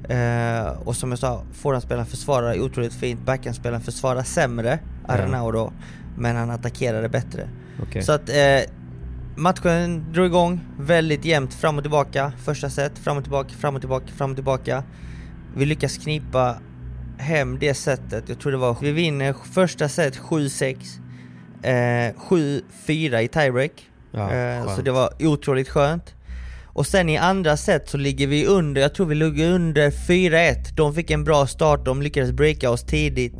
eh, och som jag sa, forehandspelaren försvarar otroligt fint, backhandspelaren försvarar sämre, Arenao då, men han attackerade bättre. Okej. Så att eh, matchen drog igång väldigt jämnt fram och tillbaka, första set, fram och tillbaka, fram och tillbaka, fram och tillbaka. Vi lyckas knipa hem det setet, jag tror det var, vi vinner första set 7-6, eh, 7-4 i tiebreak. Ja, eh, så det var otroligt skönt. Och sen i andra set så ligger vi under, jag tror vi låg under 4-1. De fick en bra start, de lyckades breaka oss tidigt.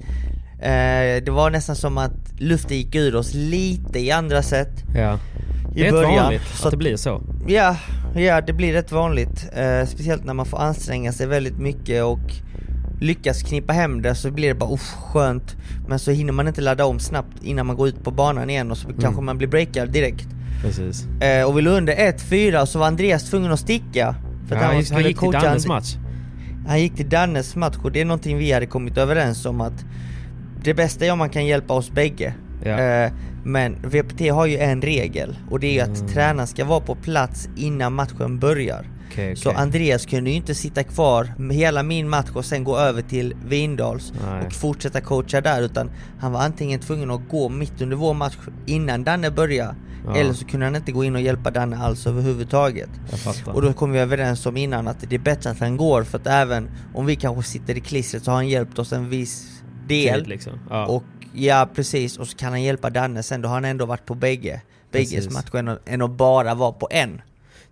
Eh, det var nästan som att luften gick ur oss lite i andra set. ja. I Det är början, vanligt så att det blir så. Ja, ja det blir rätt vanligt. Eh, speciellt när man får anstränga sig väldigt mycket och lyckas knipa hem det så blir det bara uff, skönt. Men så hinner man inte ladda om snabbt innan man går ut på banan igen och så kanske man blir breakad direkt. Precis. Eh, och vi låg under 1-4 och så var Andreas tvungen att sticka. För Ja, han, skulle han gick till Dannes match. Han gick till Dannes match och det är någonting vi hade kommit överens om att det bästa är om man kan hjälpa oss bägge. Ja. Eh, men VPT har ju en regel och det är att Mm. tränaren ska vara på plats innan matchen börjar. Okej, Så. Andreas kunde ju inte sitta kvar hela min match och sen gå över till Vindals Nej. och fortsätta coacha där utan han var antingen tvungen att gå mitt under vår match innan Danne började Ja. eller så kunde han inte gå in och hjälpa Danne alls överhuvudtaget. Och då kom vi överens om innan att det är bättre att han går för att även om vi kanske sitter i klistret så har han hjälpt oss en viss del. Tid, liksom. Ja. Och ja precis, och så kan han hjälpa Danne sen, då har han ändå varit på bägge, bägges matcher än att bara vara på en.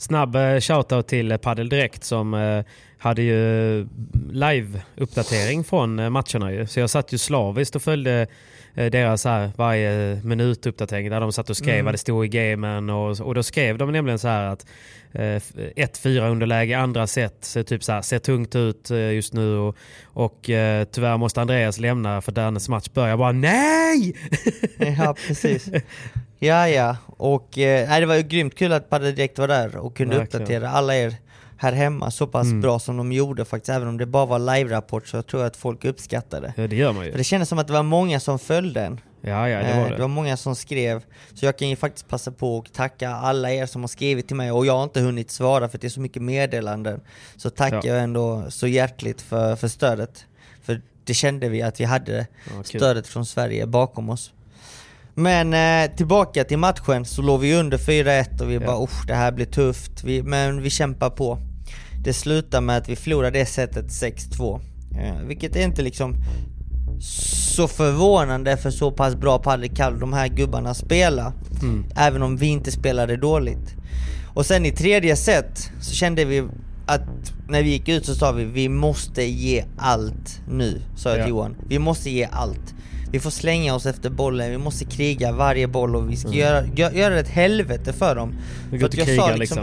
Snabb shoutout till Padel Direkt som eh, hade ju live-uppdatering från eh, matcherna ju. Så jag satt ju slaviskt och följde eh, deras här varje minut uppdatering där de satt och skrev Mm. vad det stod i gamen och, och då skrev de nämligen så här att eh, 1-4 underläge andra set, så typ så här, ser tungt ut just nu och, och tyvärr måste Andreas lämna för Dannes match börjar. bara nej! Ja precis. Ja ja, och eh, nej, det var ju grymt kul att Padel Direkt var där och kunde Verkligen. uppdatera alla er här hemma så pass Mm. bra som de gjorde faktiskt, även om det bara var live-rapport så jag tror att folk uppskattade. Ja, det gör man ju. För det kändes som att det var många som följde den. Ja, ja, det Eh, var det det. var många som skrev, så jag kan ju faktiskt passa på att tacka alla er som har skrivit till mig och jag har inte hunnit svara för det är så mycket meddelanden. Så tackar Ja. jag ändå så hjärtligt för, för stödet. För det kände vi att vi hade Ja, stödet från Sverige bakom oss. Men eh, tillbaka till matchen så låg vi under 4-1 och vi bara usch det här blir tufft, vi, men vi kämpar på. Det slutar med att vi förlorar det sättet 6-2. Eh, vilket är inte liksom så förvånande för så pass bra padel de här gubbarna spela. Även om vi inte spelade dåligt. Och sen i tredje set så kände vi att när vi gick ut så sa vi vi måste ge allt nu, sa jag Ja. till Johan. Vi måste ge allt. Vi får slänga oss efter bollen, vi måste kriga varje boll och vi ska göra, gö- göra ett helvete för dem. Vi För att jag kriga sa liksom.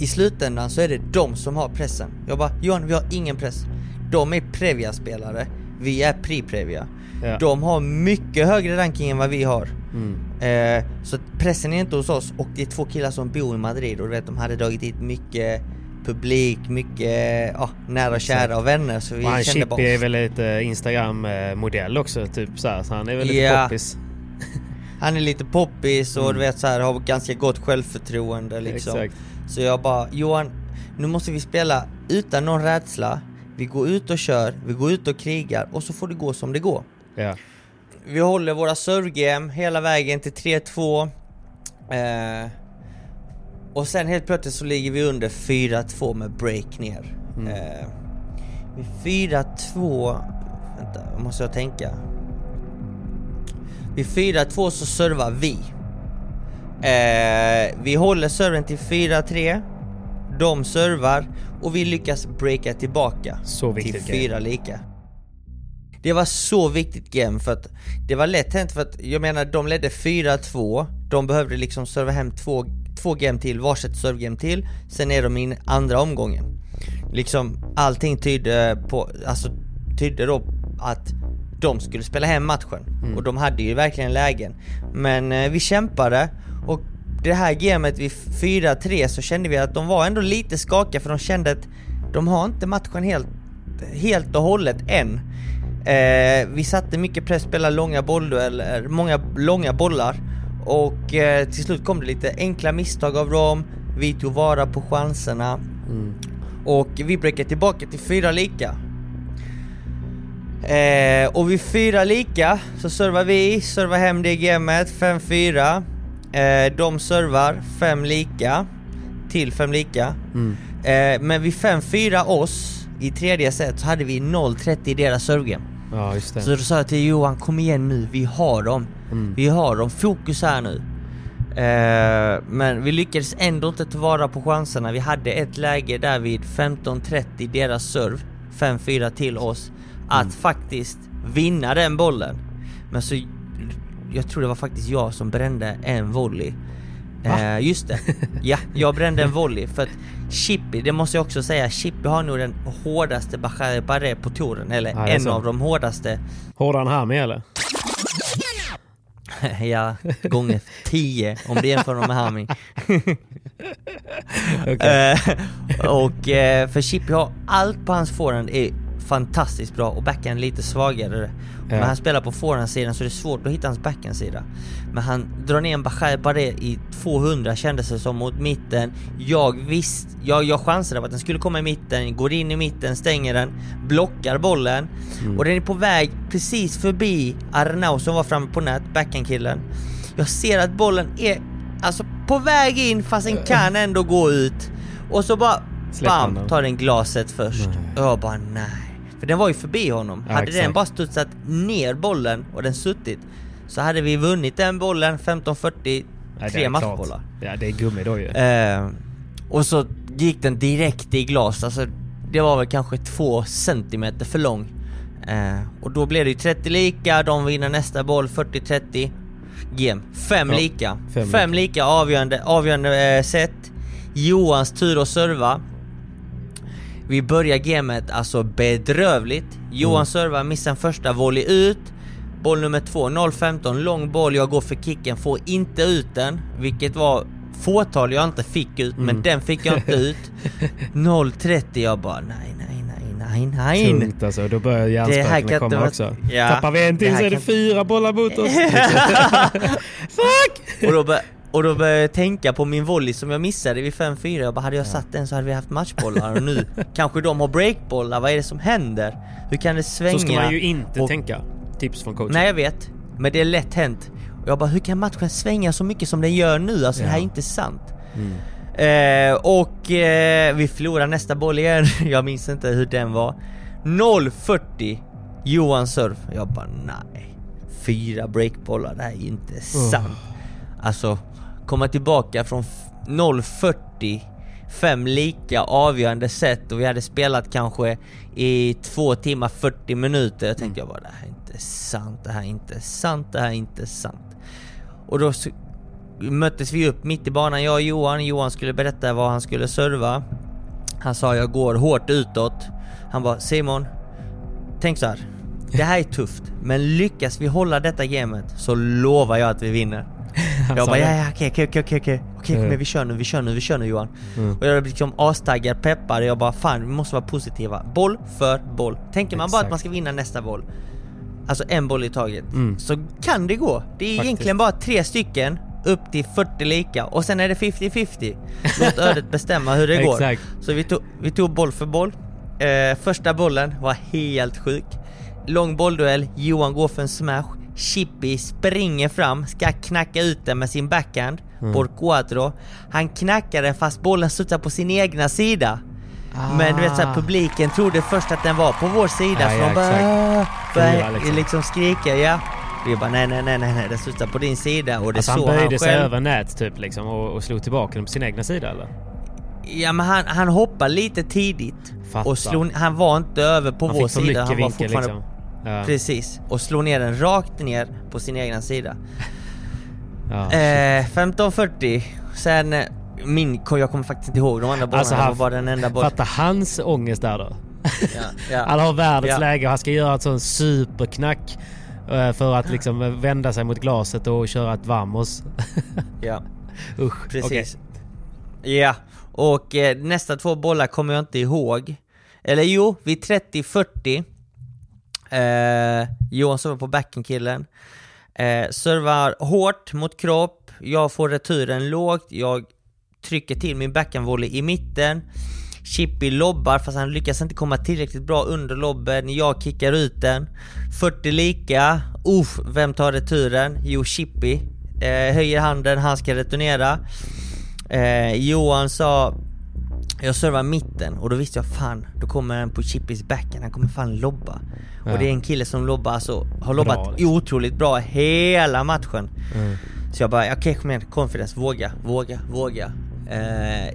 i, i slutändan så är det de som har pressen. Jag bara, Johan vi har ingen press. De är Previa-spelare, vi är Pri-Previa. Ja. De har mycket högre ranking än vad vi har. Mm. Eh, så pressen är inte hos oss och det är två killar som bor i Madrid och du vet, de hade dragit hit mycket publik, mycket ja, nära och kära och vänner så vi Och han kände bara är väl lite Instagram-modell också, typ så, här, så han är väl lite Ja. poppis. Han är lite poppis och Mm. du vet så här, har ganska gott självförtroende liksom. Exakt. Så jag bara, Johan, nu måste vi spela utan någon rädsla. Vi går ut och kör, vi går ut och krigar och så får det gå som det går. Ja. Vi håller våra servegame hela vägen till 3-2. Eh, och sen helt plötsligt så ligger vi under 4-2 med break ner. Eh, vid 4-2... Vänta, måste jag tänka. Vid 4-2 så servar vi. Eh, vi håller serven till 4-3. De servar och vi lyckas breaka tillbaka Så till fyra lika. Det var så viktigt game för att det var lätt hänt för att jag menar de ledde 4-2 De behövde liksom serva hem två, två game till, varsitt servegame till. Sen är de i andra omgången. Liksom allting tydde på, alltså tydde då att de skulle spela hem matchen. Och de hade ju verkligen lägen. Men eh, vi kämpade. Och det här gamet vid 4-3 så kände vi att de var ändå lite skakiga för de kände att de har inte matchen helt, helt och hållet än. Eh, vi satte mycket press, spelade långa bolldueller, många långa bollar och eh, till slut kom det lite enkla misstag av dem, vi tog vara på chanserna och vi breakade tillbaka till fyra lika. Eh, och vid fyra lika så servar vi, servar hem det gamet, 5-4. Eh, de servar fem lika, till fem lika. Eh, men vid 5-4 oss i tredje set så hade vi 0-30 i deras servegame. ja. Så då sa jag till Johan, kom igen nu, vi har dem. Vi har dem, fokus här nu. Eh, men vi lyckades ändå inte ta vara på chanserna. Vi hade ett läge där vid 15.30 deras serve, 5-4 till oss, att faktiskt vinna den bollen. Men så, jag tror det var faktiskt jag som brände en volley. Eh, just det, ja, jag brände en volley för att Chippy, det måste jag också säga, Chippy har nog den hårdaste Bachare Barre på touren, eller Ja, en av de hårdaste Hårdare än Hami eller? ja, gånger 10 om du jämför dem med Hami. Eh, och eh, för Chippy har allt på hans forehand är fantastiskt bra och backhand lite svagare. Men han spelar på forehandsidan så det är svårt att hitta hans backhandsida. Men han drar ner en Bachar Barré i 200 kändes det som mot mitten. Jag visst, jag, jag chansade på att den skulle komma i mitten, går in i mitten, stänger den, blockar bollen och den är på väg precis förbi Arnau som var framme på nät, backhandkillen. Jag ser att bollen är alltså på väg in fast den kan ändå gå ut. Och så bara bam, tar den glaset först. Och jag bara nej. För den var ju förbi honom. Ja, hade den exakt. bara studsat ner bollen och den suttit så hade vi vunnit den bollen 15-40, Nej, det tre matchbollar. Ja, det är gummi då ju. Eh, och så gick den direkt i glas, alltså det var väl kanske två centimeter för lång. Eh, och då blev det ju 30 lika, de vinner nästa boll 40-30. Game. Fem Ja, lika. fem Fem, lika avgörande, avgörande eh, set. Johans tur att serva. Vi börjar gamet alltså bedrövligt. Johan Mm. servar, missar en första volley ut. Boll nummer två, 0-15, lång boll, jag går för kicken, får inte ut den. Vilket var fåtal jag inte fick ut, men Mm. den fick jag inte ut. 0-30, jag bara nej, nej, nej, nej, nej. Tungt alltså. Då börjar hjärnspökena inte komma vara- också. Ja, Tappar vi en till så är det kan- fyra bollar mot oss. Och då bara, Och då började jag tänka på min volley som jag missade vid 5-4, jag bara hade jag satt den så hade vi haft matchbollar och nu kanske de har breakbollar, vad är det som händer? Hur kan det svänga? Så ska man ju inte Och- tänka. Tips från coachen. Nej jag vet, men det är lätt hänt. Och jag bara, hur kan matchen svänga så mycket som den gör nu? Alltså det här är inte sant. Eh, och eh, vi förlorar nästa boll igen, jag minns inte hur den var. 0-40 Johan Surf. Jag bara nej. Fyra breakbollar, det här är ju inte sant. Alltså, komma tillbaka från f- 0-40 Fem lika avgörande set och vi hade spelat kanske i två timmar 40 minuter. Jag tänkte jag bara det här är inte sant, det här är inte sant, det här är inte sant. Och då möttes vi upp mitt i banan, jag och Johan. Johan skulle berätta vad han skulle serva. Han sa jag går hårt utåt. Han bara Simon, tänk så här. Det här är tufft, men lyckas vi hålla detta gamet så lovar jag att vi vinner. Jag bara ja, ja, okej, okej, okej, okej, okej, okej, kom Mm. igen, vi kör nu, vi kör nu, vi kör nu Johan. Och jag blev liksom astaggad, peppad, jag bara fan, vi måste vara positiva. Boll för boll. Tänker man bara Exakt. att man ska vinna nästa boll, alltså en boll i taget, Mm. så kan det gå. Det är Faktiskt. egentligen bara tre stycken upp till 40 lika och sen är det 50-50. Låt ödet bestämma hur det går. Exakt. Så vi tog, vi tog boll för boll. Eh, första bollen var helt sjuk. Lång bollduell, Johan går för en smash. Chippy springer fram, ska knacka ut den med sin backhand. Por cuatro. Han knackar den fast bollen studsar på sin egna sida. Men du vet såhär, publiken trodde först att den var på vår sida Ja, så ja, de bara exakt. började liksom. liksom. skrika ja. Vi bara nej nej nej nej, den studsar på din sida och det Alltså han såg han böjde sig över nät typ liksom och, och slog tillbaka den på sin egna sida eller? Ja men han, han hoppade lite tidigt Fattar. och slog, han var inte över på Han vår sida, han var fortfarande liksom. Ja. Precis, och slog ner den rakt ner på sin egna sida. Ja, Eh, 15.40, sen eh, min, jag kommer faktiskt inte ihåg de andra bollarna, Alltså, han- var bara den enda bollen. Fatta hans ångest där då. Ja. Han har världens Ja. läge och han ska göra ett sånt superknack eh, för att liksom eh, vända sig mot glaset och köra ett vamos. ja. Usch. Precis. Ja, och eh, nästa två bollar kommer jag inte ihåg. Eller jo, vid 30-40 eh, Johan servar på backenkillen. Eh, servar hårt mot kropp, jag får returen lågt, jag trycker till min backhandvolley i mitten. Chippy lobbar fast han lyckas inte komma tillräckligt bra under lobben, jag kickar ut den. 40 lika, uff, vem tar returen? Jo, Chippy. Eh, höjer handen, han ska returnera. Eh, Johan sa jag servar mitten och då visste jag fan, då kommer den på Chippys backen, han kommer fan lobba. Ja. Och det är en kille som lobbar, alltså, har lobbat liksom. otroligt bra hela matchen. Mm. Så jag bara, okej kom igen, confidence, våga, våga, våga. Eh,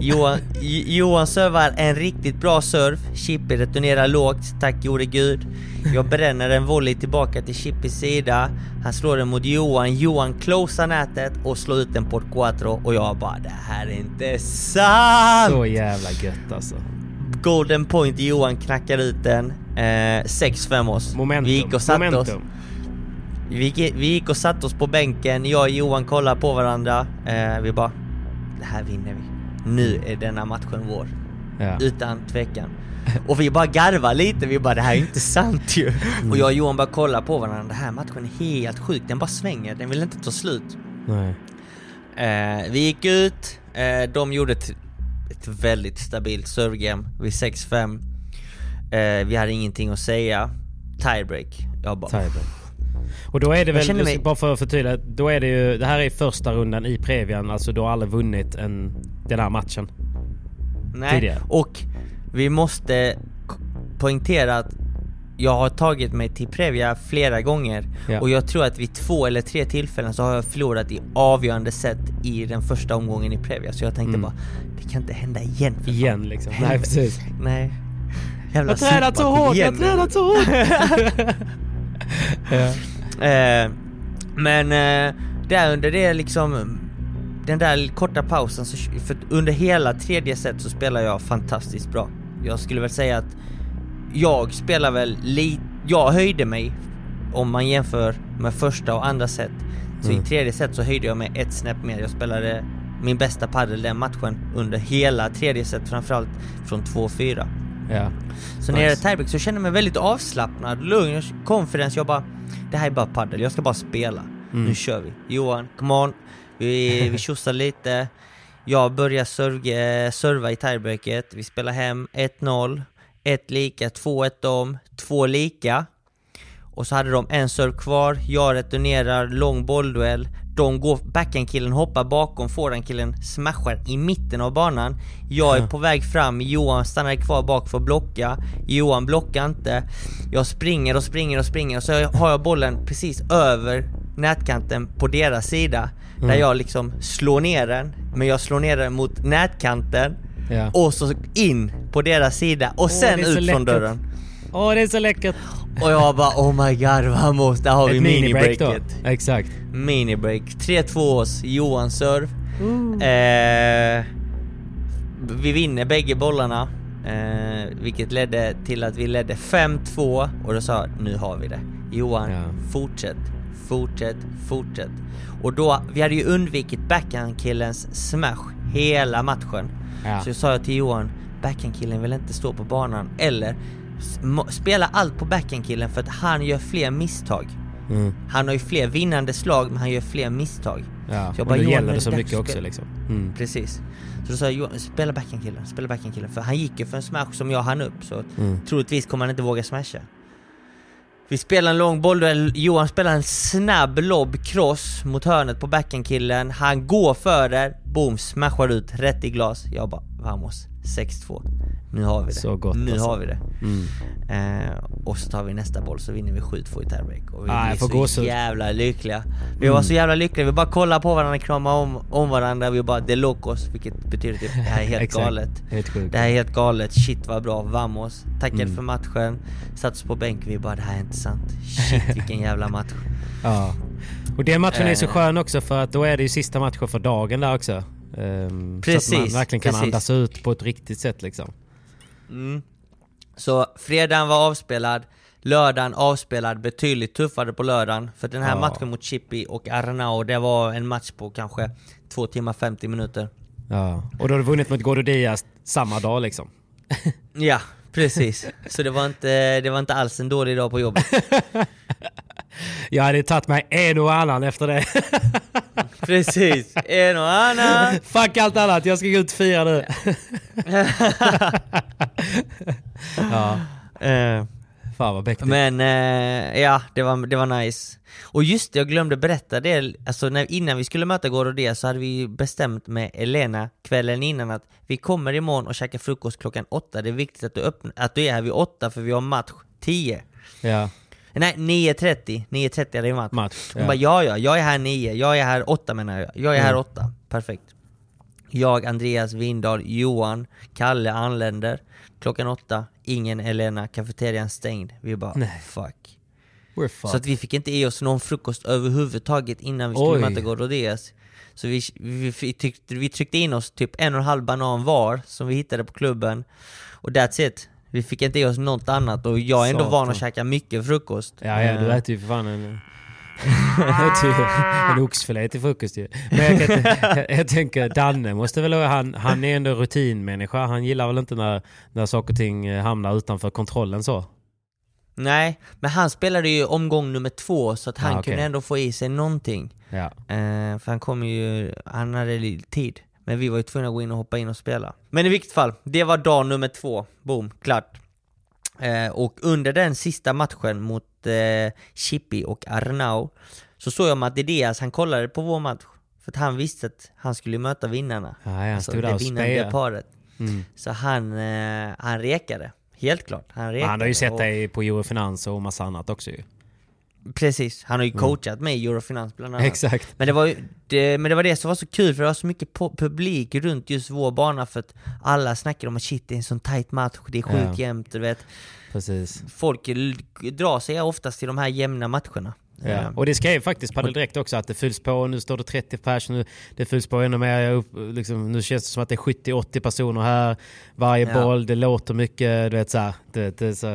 Johan, Johan servar en riktigt bra serve, Chippy returnerar lågt, tack gode gud. Jag bränner en volley tillbaka till Chippys sida, han slår den mot Johan, Johan closar nätet och slår ut den på ett quattro och jag bara, det här är inte sant! Så jävla gött alltså. Golden point, Johan knackar ut den. Eh, 6-5 oss. Momentum. Vi gick och satte oss. Vi gick, vi gick och satte oss på bänken, jag och Johan kollade på varandra. Eh, vi bara, det här vinner vi. Nu är denna matchen vår. Ja. Utan tvekan. Och vi bara garvar lite, vi bara det här är inte sant ju. Och jag och Johan bara kollar på varandra, den här matchen är helt sjuk, den bara svänger, den vill inte ta slut. Nej. Eh, vi gick ut, eh, de gjorde ett, ett väldigt stabilt servegame vid 6-5. Eh, vi hade ingenting att säga. Tiebreak. Jag bara... Tiebreak. Och då är det väl, mig- bara för att förtydliga, då är det ju, det här är första rundan i Previan, alltså du har aldrig vunnit en, den här matchen. Nej, tidigare. och vi måste poängtera att jag har tagit mig till Previa flera gånger Ja. och jag tror att vid två eller tre tillfällen så har jag förlorat i avgörande sätt i den första omgången i Previa så jag tänkte Mm. bara Det kan inte hända igen för fan. Igen liksom. Nej precis. Nej Jävla Jag tränat så hårt, jag igen nu. tränat så hårt! ja. Eh, men eh, där under det liksom den där korta pausen, så, för under hela tredje set så spelar jag fantastiskt bra. Jag skulle väl säga att jag spelar väl lite, jag höjde mig om man jämför med första och andra set. Så Mm. i tredje set så höjde jag mig ett snäpp mer. Jag spelade min bästa padel den matchen under hela tredje set, framförallt från 2-4. Ja. Så när jag Nice. tiebreak så känner jag mig väldigt avslappnad, lugn, confidence. Jag bara, det här är bara paddel, jag ska bara spela. Mm. Nu kör vi. Johan, come on. Vi, vi tjosade lite. Jag började serve, serva i tiebreaket. Vi spelade hem 1-0, 1 lika, 2-1 dom, 2 lika. Och så hade de en serve kvar, jag returnerar, lång bollduell. De går, backhandkillen hoppar bakom, forehandkillen smashar i mitten av banan. Jag är på väg fram, Johan stannar kvar bak för att blocka. Johan blockar inte. Jag springer och springer och springer och så har jag bollen precis över nätkanten på deras sida. Där jag liksom slår ner den, men jag slår ner den mot nätkanten. Ja. Och så in på deras sida och sen är så ut från läckert. dörren. Åh, det är så läckert! Och jag bara oh my god vamos, där har vi Ett då. minibreaket. Exakt. Minibreak. 3-2 års Johan serve. Eh, vi vinner bägge bollarna. Eh, vilket ledde till att vi ledde 5-2 och då sa jag, nu har vi det. Johan, Ja. fortsätt, fortsätt, fortsätt. Och då, vi hade ju undvikit backhandkillens smash hela matchen. Ja. Så jag sa till Johan, backhandkillen vill inte stå på banan eller spela allt på backhandkillen för att han gör fler misstag. Mm. Han har ju fler vinnande slag men han gör fler misstag. Ja. Så jag och bara, nu Johan, gäller det så mycket också liksom. Mm. Precis. Så då sa jag spela backhandkillen, spela backhandkillen. För han gick ju för en smash som jag hann upp så Mm. troligtvis kommer han inte våga smasha. Vi spelar en lång boll, där Johan spelar en snabb lobb cross mot hörnet på backhandkillen. Han går för det, boom, smashar ut rätt i glas. Jag bara, vamos, 6-2. Nu har vi det. Så gott, nu alltså. har vi det. Mm. Eh, och så tar vi nästa boll så vinner vi 7-2 i tiebreak. Och vi Ah, blir så gåshud. jävla lyckliga. Vi var så jävla lyckliga, vi bara kollade på varandra, kramade om, om varandra, vi bara 'de locos' vilket betyder typ det här är helt galet. Helt sjukt. Det här är helt galet, shit vad bra, vamos. Tackade Mm. för matchen, satt oss på bänken, vi bara det här är inte sant. Shit vilken jävla match. Ja. Och den matchen är så Eh. skön också för att då är det ju sista matchen för dagen där också. Ehm, så att man Precis, verkligen kan precis. andas ut på ett riktigt sätt liksom. Mm. Så fredagen var avspelad, lördagen avspelad, betydligt tuffare på lördagen. För den här Ja. matchen mot Chippy och Arnau, det var en match på kanske 2 timmar 50 minuter. Ja. Och då har du vunnit mot Gordo Diaz samma dag liksom. Ja, precis. Så det var inte, det var inte alls en dålig dag på jobbet. Jag hade tagit mig en och annan efter det. Precis, en och annan. Fuck allt annat, jag ska gå ut och fira nu. ja, Eh, fan vad mäktigt. Men eh, ja, det var, det var nice. Och just det, jag glömde berätta det, alltså när, innan vi skulle möta Gorodia så hade vi bestämt med Elena kvällen innan att vi kommer imorgon och käkar frukost klockan åtta. Det är viktigt att du, öppnar, att du är här vid åtta för vi har match 10. Ja, Nej, 9.30. 9.30 är det match. match. Hon Ja. bara ja, ja, jag är här 9, jag är här 8 menar jag. Jag är här Mm. 8. Perfekt. Jag, Andreas Windahl, Johan, Kalle anländer. Klockan 8, ingen Elena, kafeterian stängd. Vi bara Nej. fuck. We're Så att vi fick inte i oss någon frukost överhuvudtaget innan vi skulle Oj. möta Gorodeas. Så vi, vi, vi, tryckte, vi tryckte in oss typ en och en halv banan var som vi hittade på klubben. Och that's it. Vi fick inte i oss något annat och jag är ändå Satan. van att käka mycket frukost. Ja, ja, du äter ju för fan en... en oxfilé till frukost ju. Men jag, kan, jag, jag tänker, Danne måste väl han, han är ändå rutinmänniska. Han gillar väl inte när, när saker och ting eh, hamnar utanför kontrollen så. Nej, men han spelade ju omgång nummer två så att han Ah, okej. kunde ändå få i sig någonting. Ja. Eh, för han kom ju, han hade lite tid. Men vi var ju tvungna att gå in och hoppa in och spela. Men i vilket fall, det var dag nummer två. Boom, klart. Eh, och under den sista matchen mot eh, Chippy och Arnau så såg jag Matti Diaz, han kollade på vår match. För att han visste att han skulle möta vinnarna. Ja, han alltså det vinnande paret. Mm. Så han, eh, han rekade. Helt klart. Han, Men rekade. Han har ju sett dig på Eurofinans och massa annat också ju. Precis, han har ju coachat mig i Eurofinans bland annat. Exakt. Men det, var ju, det, men det var det som var så kul för det var så mycket publik runt just vår bana för att alla snackade om att shit det är en sån tight match, det är sjukt Ja. jämnt, du vet. Precis. Folk drar sig oftast till de här jämna matcherna. Ja. Eh, Och det skrev faktiskt Padel Direkt också att det fylls på. Nu står det 30 pers, nu, det fylls på ännu mer. Upp, liksom, nu känns det som att det är 70-80 personer här. Varje Ja. boll, det låter mycket. Du vet, så här, det, det, så,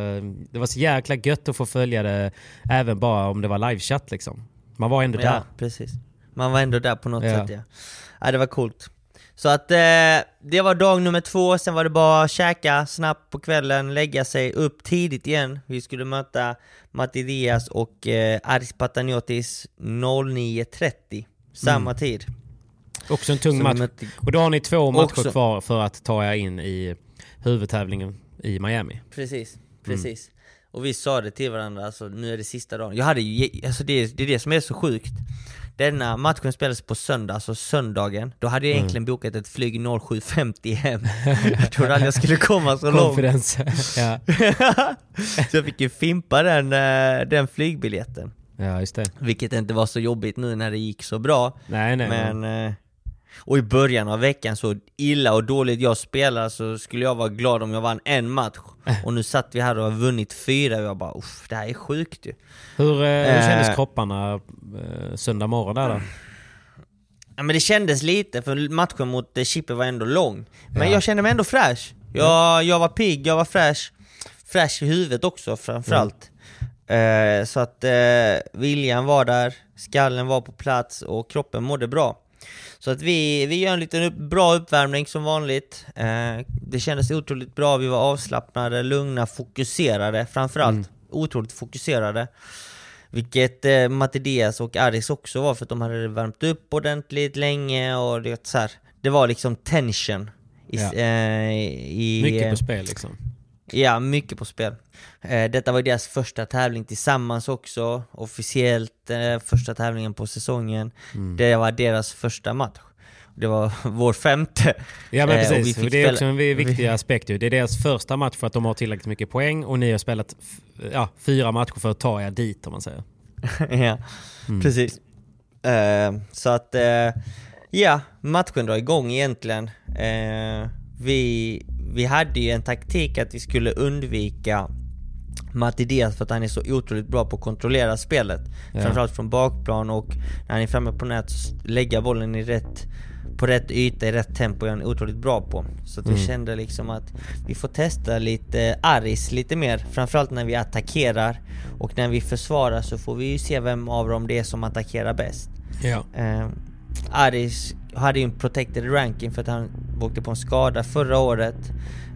det var så jäkla gött att få följa det även bara om det var livechatt liksom. Man var ändå där. Ja, precis. Man var ändå där på något Ja. sätt ja. ja. det var coolt. Så att eh, det var dag nummer två, sen var det bara käka snabbt på kvällen, lägga sig upp tidigt igen. Vi skulle möta Matti Diaz och eh, Aris Pataniotis 09.30, samma Mm. tid. Också en tung Så match. mötte- Och då har ni två matcher Också- kvar för att ta er in i huvudtävlingen i Miami. Precis, precis. Och vi sa det till varandra, alltså nu är det sista dagen. Jag hade ju, alltså det, det är det som är så sjukt. Denna matchen spelades på söndag, alltså söndagen. Då hade jag egentligen bokat ett flyg 07.50 hem. jag trodde aldrig jag skulle komma så långt. Confidence. ja. så jag fick ju fimpa den, eh, den flygbiljetten. ja, just det. Vilket inte var så jobbigt nu när det gick så bra. Nej, nej. Men... eh, Och i början av veckan, så illa och dåligt jag spelar så skulle jag vara glad om jag vann en match. Och nu satt vi här och har vunnit fyra och jag bara uff, det här är sjukt ju. Hur, eh, hur kändes Eh. kropparna eh, söndag morgon där då? Ja men det kändes lite, för matchen mot eh, Chippe var ändå lång. Men Ja. jag kände mig ändå fräsch. Jag, jag var pigg, jag var fräsch. Fräsch i huvudet också framförallt. Eh, så att eh, viljan var där, skallen var på plats och kroppen mådde bra. Så att vi, vi gör en liten upp, bra uppvärmning som vanligt. Eh, det kändes otroligt bra, vi var avslappnade, lugna, fokuserade framförallt. Otroligt fokuserade. Vilket eh, Mattias och Aris också var för att de hade värmt upp ordentligt länge och det, så här, det var liksom tension. I, Ja. eh, i, Mycket på spel liksom. Ja, mycket på spel. Eh, detta var deras första tävling tillsammans också, officiellt eh, första tävlingen på säsongen. Mm. Det var deras första match. Det var vår femte. Ja men Eh, precis, det är spela- också en vi- viktig vi- aspekt ju. Det är deras första match för att de har tillräckligt mycket poäng och ni har spelat ja, fyra matcher för att ta er dit om man säger. ja, Mm. precis. Så att, ja, matchen drar igång egentligen. Eh, vi, vi hade ju en taktik att vi skulle undvika Matti Diaz för att han är så otroligt bra på att kontrollera spelet. Ja. Framförallt från bakplan och när han är framme på nät så lägga bollen i rätt på rätt yta i rätt tempo är han otroligt bra på. Så att vi Mm. kände liksom att vi får testa lite Aris lite mer, framförallt när vi attackerar och när vi försvarar så får vi ju se vem av dem det är som attackerar bäst. Ja. Eh, Aris hade ju en protected ranking för att han åkte på en skada förra året.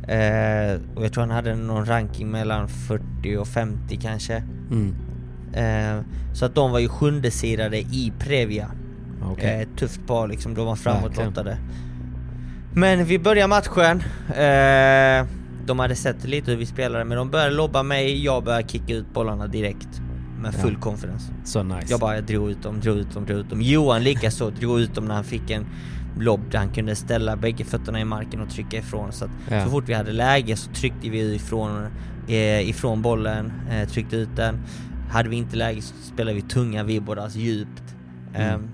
Eh, och jag tror han hade någon ranking mellan 40 och 50 kanske. Mm. Eh, så att de var ju sjundesidade i Previa. Okej. Eh, tufft par liksom, de var framåtlottade. Men vi börjar matchen. Eh, de hade sett lite hur vi spelade men de började lobba mig, jag började kicka ut bollarna direkt. Med full Ja. confidence. Så nice. Jag bara drog ut dem, drog ut dem, drog ut dem. Johan likaså drog ut dem när han fick en lobb där han kunde ställa bägge fötterna i marken och trycka ifrån. Så att Ja. så fort vi hade läge så tryckte vi ifrån, eh, ifrån bollen, eh, tryckte ut den. Hade vi inte läge så spelade vi tunga vibbar, alltså djupt. Mm. Ehm,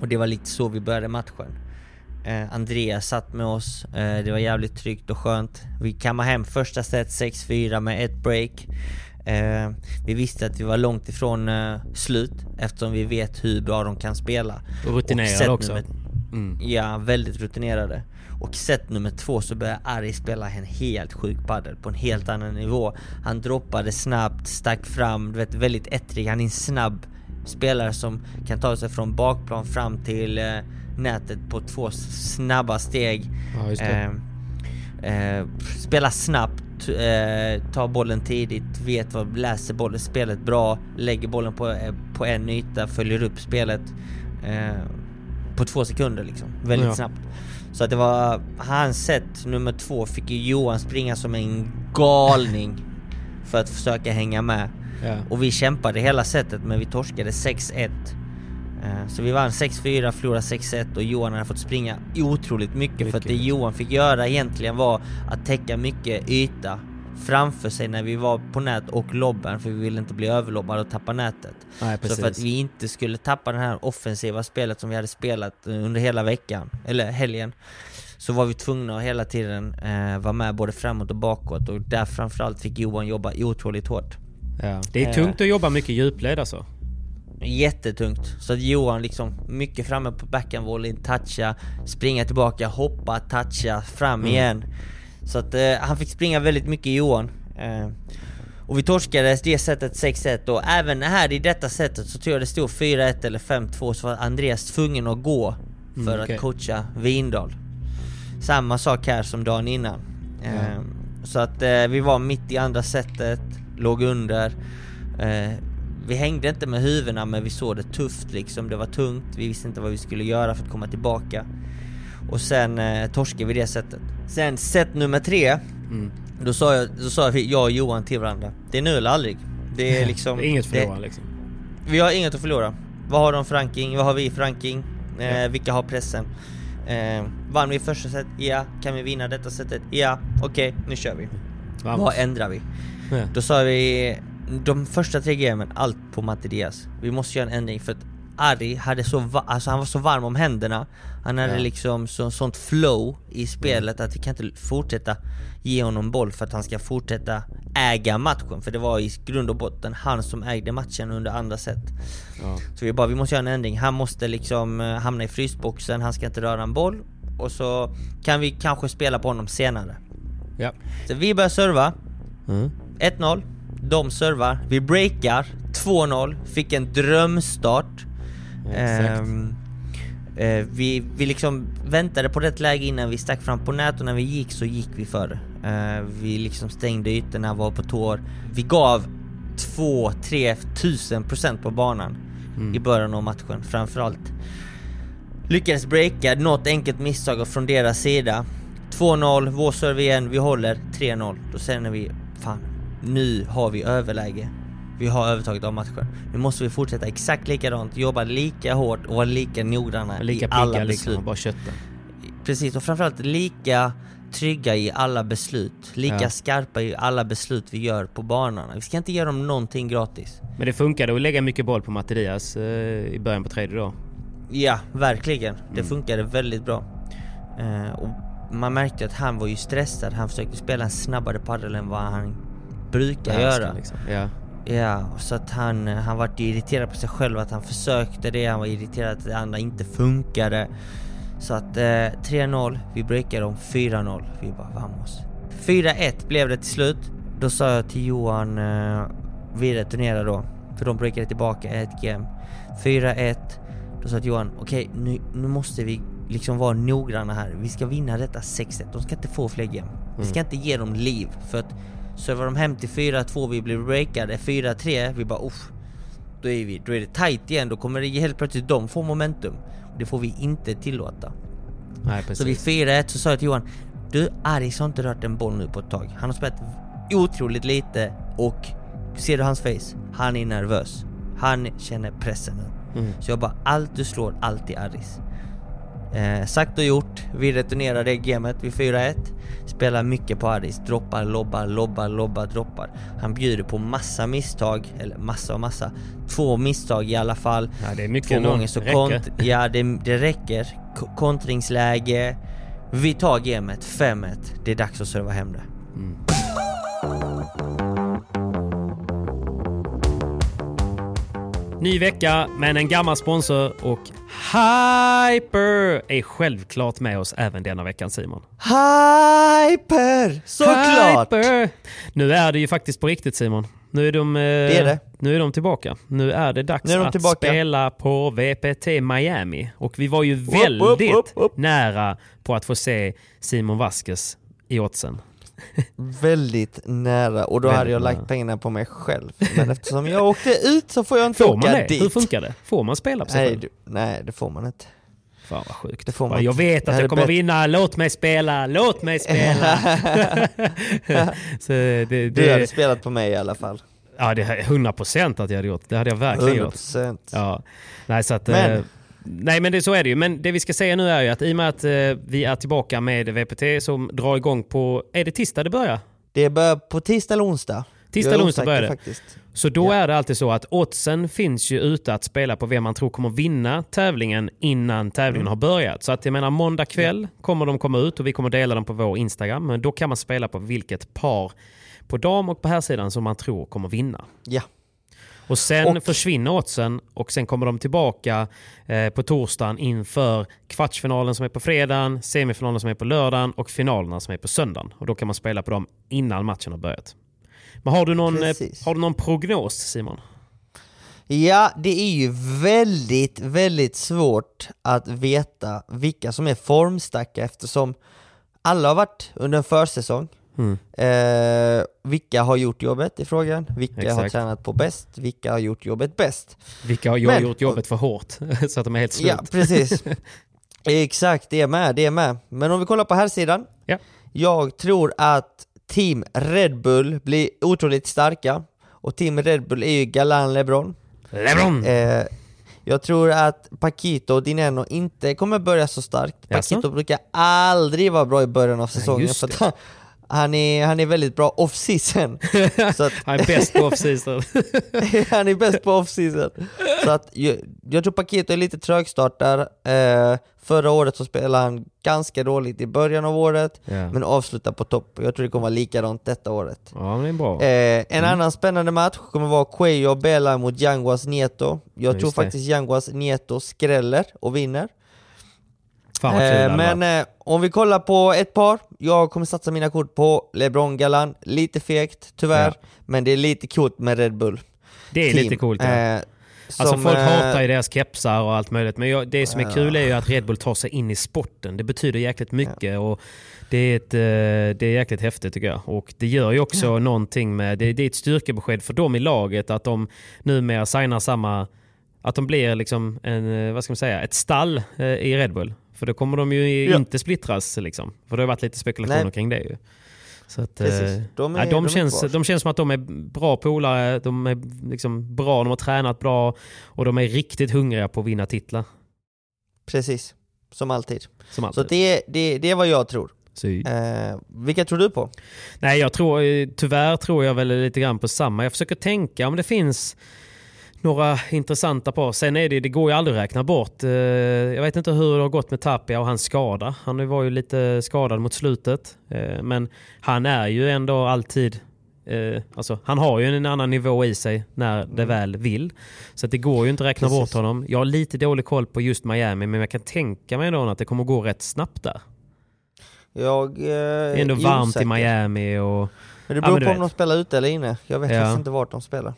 och det var lite så vi började matchen. Eh, Andreas satt med oss, eh, det var jävligt tryggt och skönt. Vi kammade hem första set 6-4 med ett break. Eh, vi visste att vi var långt ifrån eh, slut eftersom vi vet hur bra de kan spela. Och rutinerade set också. nummer- Mm. Ja, väldigt rutinerade. Och set nummer två så började Ari spela en helt sjuk padel på en helt annan nivå. Han droppade snabbt, stack fram, du vet väldigt ettrig. Han är en snabb spelare som kan ta sig från bakplan fram till eh, nätet på två snabba steg. Ja. Eh, eh, spela snabbt, eh, ta bollen tidigt, vet vad, läser bollen, spelet bra, lägger bollen på, eh, på en yta, följer upp spelet eh, på två sekunder liksom. Väldigt Ja. snabbt. Så att det var, hans set nummer två fick ju Johan springa som en galning för att försöka hänga med. Ja. Och vi kämpade hela setet men vi torskade 6-1. Eh, Så vi vann 6-4, förlorade 6-1 och Johan hade fått springa otroligt mycket, för att det Mycket. Johan fick göra egentligen var att täcka mycket yta framför sig när vi var på nät och lobben för vi ville inte bli överlobbade och tappa nätet. Nej, Så för att vi inte skulle tappa det här offensiva spelet som vi hade spelat eh, under hela veckan, eller helgen så var vi tvungna att hela tiden eh, vara med både framåt och bakåt och där framförallt fick Johan jobba otroligt hårt. Ja. Det är Eh. tungt att jobba mycket djupled alltså. Jättetungt. Så att Johan liksom mycket framme på backhandvolleyn, toucha, springa tillbaka, hoppa, toucha, fram Mm. igen. Så att eh, han fick springa väldigt mycket Johan. Eh, och vi torskade det sättet 6-1 och även här i detta sättet så tror jag det stod 4-1 eller 5-2 så var Andreas tvungen att gå för Mm, okej. att coacha Vindal. Samma sak här som dagen innan. Eh, så att eh, vi var mitt i andra setet, låg under. Vi hängde inte med huvudena men vi såg det tufft liksom, det var tungt, vi visste inte vad vi skulle göra för att komma tillbaka. Och sen eh, torskade vi det sättet. Sen set nummer tre, Mm. då sa jag, då sa vi, jag och Johan till varandra, det är nu eller aldrig. Det är liksom... Det är inget att det- förlora liksom. vi har inget att förlora. Vad har de för ranking? Vad har vi för ranking? Eh, Ja. Vilka har pressen? Eh, vann vi första set? Ja. Kan vi vinna detta setet? Ja. Okej, nu kör vi. Vamos. Vad ändrar vi? Ja. Då sa vi, de första tre gamen, allt på Matti Diaz. Vi måste göra en ändring för att Ari hade så, alltså han var så varm om händerna Han hade Ja. liksom så, sånt flow i spelet att vi kan inte fortsätta ge honom boll för att han ska fortsätta äga matchen För det var i grund och botten han som ägde matchen under andra set Ja. Så vi bara, vi måste göra en ändring, han måste liksom eh, hamna i frysboxen, han ska inte röra en boll Och så kan vi kanske spela på honom senare Ja. Så vi börjar serva Mm. 1-0, de servar, vi breakar. 2-0, fick en drömstart. Exakt. Ehm, eh, vi, vi liksom väntade på rätt läge innan vi stack fram på nät och när vi gick så gick vi före Eh, Vi liksom stängde ytorna, var på tår. Vi gav 2-3 tusen procent på banan Mm. i början av matchen framförallt. Lyckades breaka, något enkelt misstag från deras sida. 2-0, vår serve igen, vi håller 3-0 Då känner vi, fan, nu har vi överläge Vi har övertaget av matchen Nu måste vi fortsätta exakt likadant, jobba lika hårt och vara lika noggranna Lika i alla pigga beslut liksom, och bara kötta. Precis, och framförallt lika trygga i alla beslut Lika Ja. skarpa i alla beslut vi gör på banorna Vi ska inte ge dem någonting gratis Men det funkade att lägga mycket boll på Matti Diaz eh, i början på tredje då. Ja, verkligen. Mm. Det funkade väldigt bra. Eh, och man märkte att han var ju stressad, han försökte spela en snabbare padel än vad han brukar göra. Liksom. Ja. Ja, så att han, han var irriterad på sig själv att han försökte det, han var irriterad att det andra inte funkade. Så att eh, 3-0, vi breakade om 4-0, vi bara vamos. 4-1 blev det till slut. Då sa jag till Johan, eh, vi returnerar då, för de breakade tillbaka ett game. 4-1, då sa jag till Johan, okej nu, nu måste vi liksom vara noggranna här, vi ska vinna detta 6-1, de ska inte få fler game. Vi ska inte ge dem liv, för att servar de hem till 4-2, vi blir breakade, 4-3, vi bara uff. Då är, vi, då är det tight igen, då kommer det helt plötsligt de få momentum. Det får vi inte tillåta. Nej, Så vid precis. 4-1 så sa jag till Johan Du, Aris har inte rört en boll nu på ett tag. Han har spelat otroligt lite och ser du hans face? Han är nervös. Han känner pressen nu. Mm. Så jag bara, allt du slår, alltid Aris. Eh, sagt och gjort, vi returnerar det gamet vid 4-1 Spelar mycket på Aris, droppar, lobbar, lobbar, lobbar, droppar. Han bjuder på massa misstag, eller massa och massa. Två misstag i alla fall. Ja, det är mycket Två ändå. gånger så kont Ja det, det räcker. K- Kontringsläge. Vi tar gamet, 5-1 Det är dags att serva hem det Ny vecka, men en gammal sponsor och Hyper är självklart med oss även denna veckan Simon. Hyper! Såklart! Hyper! Nu är det ju faktiskt på riktigt Simon. Nu är de, eh, är det. Nu är de tillbaka. Nu är det dags de att tillbaka. spela på VPT Miami. Och vi var ju väldigt upp, upp, upp. nära på att få se Simon Vasquez i oddsen. Väldigt nära och då Väldigt hade jag nära. lagt pengarna på mig själv Men eftersom jag åkte ut så får jag inte Får man åka det? dit Hur funkar det? Får man spela på sig nej, själv? du, nej det får man inte Fan vad sjukt. Det får man jag vet att jag kommer vinna, låt mig spela, låt mig spela! så det, Du det, hade spelat på mig i alla fall ja, det är 100% att jag hade gjort. Det hade jag verkligen gjort. 100% Ja. Nej, så att, Men- eh, nej men det, så är det ju. Men det vi ska säga nu är ju att i och med att eh, vi är tillbaka med VPT som drar igång på, är det tisdag det börjar? Det börjar på tisdag eller onsdag Tisdag eller onsdag börjar det. faktiskt. Så då Ja. är det alltid så att oddsen finns ju ute att spela på vem man tror kommer vinna tävlingen innan tävlingen Mm. har börjat. Så att jag menar måndag kväll kommer de komma ut och vi kommer dela dem på vår Instagram. Men då kan man spela på vilket par på dam och på här sidan som man tror kommer vinna. Ja, Och sen Och- försvinner oddsen och sen kommer de tillbaka eh, på torsdagen inför kvartsfinalen som är på fredagen, semifinalen som är på lördagen och finalerna som är på söndagen. Och då kan man spela på dem innan matchen har börjat. Men har du någon, eh, Precis. har du någon prognos Simon? Ja, det är ju väldigt, väldigt svårt att veta vilka som är formstarka eftersom alla har varit under en försäsong. Mm. Eh, vilka har gjort jobbet i frågan? Vilka har Exakt. tränat på bäst? Vilka har gjort jobbet bäst? Vilka har Men- gjort jobbet för hårt så att de är helt slut. Ja, precis. Exakt, det är med, det är med. Men om vi kollar på här sidan. Ja. Jag tror att Team Red Bull blir otroligt starka. Och Team Red Bull är ju Galan LeBron. LeBron! Eh, jag tror att Paquito och Dineno inte kommer börja så starkt. Jaså? Paquito brukar aldrig vara bra i början av säsongen just för att han, han, är, han är väldigt bra off-season. Han är bäst på off-season. han är bäst på off-season. Så att jag, jag tror Paquito är lite trögstartad. Eh, förra året så spelade han ganska dåligt i början av året, Ja. men avslutade på topp. Jag tror det kommer vara likadant detta året. ja, men det är bra. Eh, en Mm. annan spännande match kommer vara Cuello Bella mot Yanguas Nieto. Jag Just tror det. faktiskt Yanguas Nieto skräller och vinner. Fan vad kul det Eh, men eh, om vi kollar på ett par, jag kommer satsa mina kort på LeBron Galan. Lite fegt tyvärr, Ja. men det är lite coolt med Red Bull. Det är team. lite coolt. Ja. Eh, Alltså folk eh, hatar ju deras kepsar och allt möjligt. Men jag, det som är kul är ju att Red Bull tar sig in i sporten. Det betyder jäkligt mycket och det är, ett, eh, det är jäkligt häftigt tycker jag. Och det gör ju också någonting med, det, det är ett styrkebesked för dem i laget att de numera signar samma, att de blir liksom en, eh, vad ska man säga, ett stall i Red Bull. För då kommer de ju Ja. inte splittras liksom. För det har varit lite spekulationer Nej. kring det ju. Så att, Precis. eh, De är- ja, de de, känns, de känns som att de är bra polare, de är liksom bra, de har tränat bra och de är riktigt hungriga på att vinna titlar. Precis, som alltid. Som Så alltid. det, det, det är vad jag tror. Så- Eh, vilka tror du på? Nej, jag tror, eh, tyvärr tror jag väl lite grann på samma. Jag försöker tänka om det finns några intressanta par. Sen är det, det går ju aldrig att räkna bort. Eh, Jag vet inte hur det har gått med Tapia och hans skada. Han var ju lite skadad mot slutet. Eh, Men han är ju ändå alltid eh, Alltså, han har ju en annan nivå i sig när det väl vill. Så det går ju inte att räkna Precis. bort honom. Jag har lite dålig koll på just Miami men jag kan tänka mig ändå att det kommer gå rätt snabbt där. Jag eh, Det är ändå varmt i Miami och Men det Ja, beror men du på om vet. de spelar ute eller inne. Jag vet Ja. faktiskt inte vart de spelar.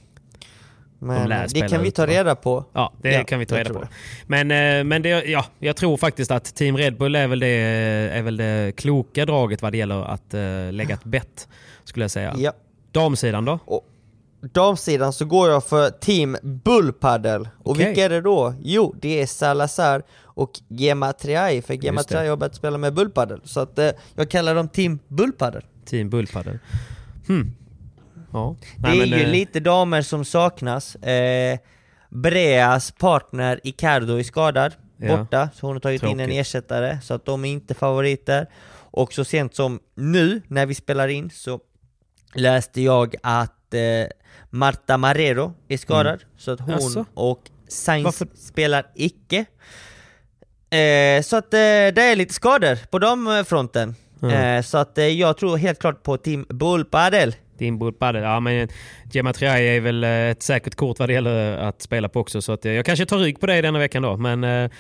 Men lär det kan vi ta reda på. Ja, det Ja, kan vi ta reda på. det. Men, eh, men det, ja, jag tror faktiskt att Team Red Bull är väl det, är väl det kloka draget vad det gäller att eh, lägga ett bett, skulle jag säga. Ja. Damsidan då? Damsidan så går jag för Team Bullpaddel. Och Okej. vilka är det då? Jo, det är Salazar och Gemma Triay, för. Triay har börjat spela med Bullpaddel. Så att eh, jag kallar dem Team Bullpaddel. Team Bullpaddel. Hmm. Ja. Det är ju eh, lite damer som saknas. Eh, Breas partner Icardo är skadad, Ja. borta, så hon har tagit in en Tråkigt. ersättare, så att de är inte favoriter. Och så sent som nu, när vi spelar in, så läste jag att eh, Marta Marrero är skadad, så att hon Mm. Jaså? och Sainz Varför? spelar icke. Eh, så att eh, det är lite skador på de fronten. Mm. Eh, så att eh, jag tror helt klart på Team Bullpadel. Team Bullpaddel. Ja, men Gemma Triay är väl eh, ett säkert kort vad det gäller att spela på också. Så att, eh, jag kanske tar rygg på dig denna veckan då. Men eh,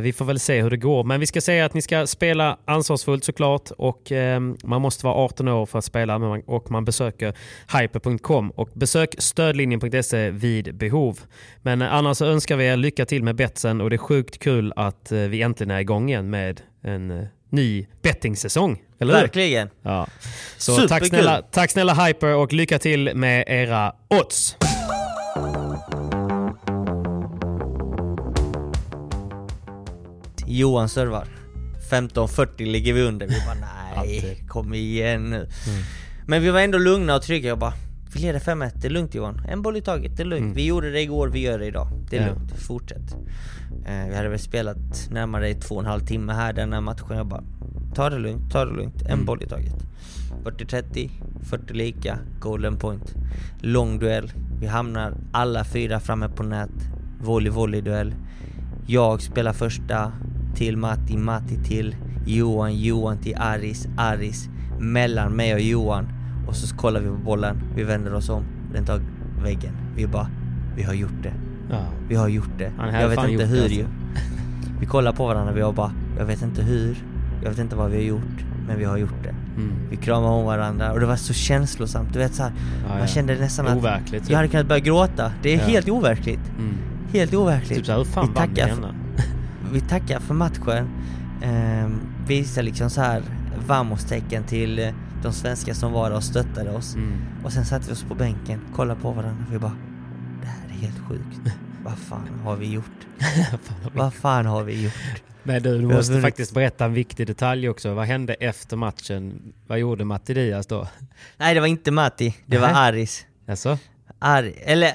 vi får väl se hur det går. Men vi ska säga att ni ska spela ansvarsfullt såklart. Och eh, man måste vara 18 år för att spela. Och man besöker hyper.com. Och besök stödlinjen.se vid behov. Men annars så önskar vi er lycka till med betsen. Och det är sjukt kul att vi äntligen är igång igen med en ny bettingsäsong. Eller hur? Verkligen. Ja. Så Superkul. tack snälla, tack snälla Hyper och lycka till med era odds. Johan servar. 15.40 ligger vi under. Vi bara nej, Alltid. kom igen nu. Men vi var ändå lugna och trygga. Jag bara, vi leder 5-1, det är lugnt Johan. En boll i taget, det är lugnt. Vi gjorde det igår, vi gör det idag. Det är Ja. lugnt, fortsätt. Eh, vi hade väl spelat närmare två och en halv timme här den här matchen. Jag bara, ta det lugnt, ta det lugnt. En boll i taget. 40-30, 40 lika, golden point. Lång duell. Vi hamnar alla fyra framme på nät. Volley-volley-duell. Jag spelar första till Matti, Matti till Johan, Johan till Aris, Aris mellan mig och Johan. Och så kollar vi på bollen, vi vänder oss om, den tar väggen. Vi bara, vi har gjort det. Ja. Vi har gjort det. Jag vet inte hur alltså. ju. Vi kollar på varandra, vi bara, jag vet inte hur, jag vet inte vad vi har gjort, men vi har gjort det. Mm. Vi kramade om varandra och det var så känslosamt, du vet såhär, Ja, man ja. kände nästan att Overkligt. jag hade kunnat börja gråta. Det är Ja. helt overkligt. Mm. Helt overkligt. Typ såhär, hur fan vi, vann tackar, denna? vi tackar för matchen. Ehm, visar liksom så här vamos-tecken till, de svenskar som var där och stöttade oss. Mm. Och sen satte vi oss på bänken, kollade på varandra och vi bara Det här är helt sjukt. Vad fan har vi gjort? Vad fan har vi gjort? Men du, du måste faktiskt berätta en viktig detalj också. Vad hände efter matchen? Vad gjorde Matti Diaz då? Nej det var inte Matti, det var. Aris. Alltså? Ari, eller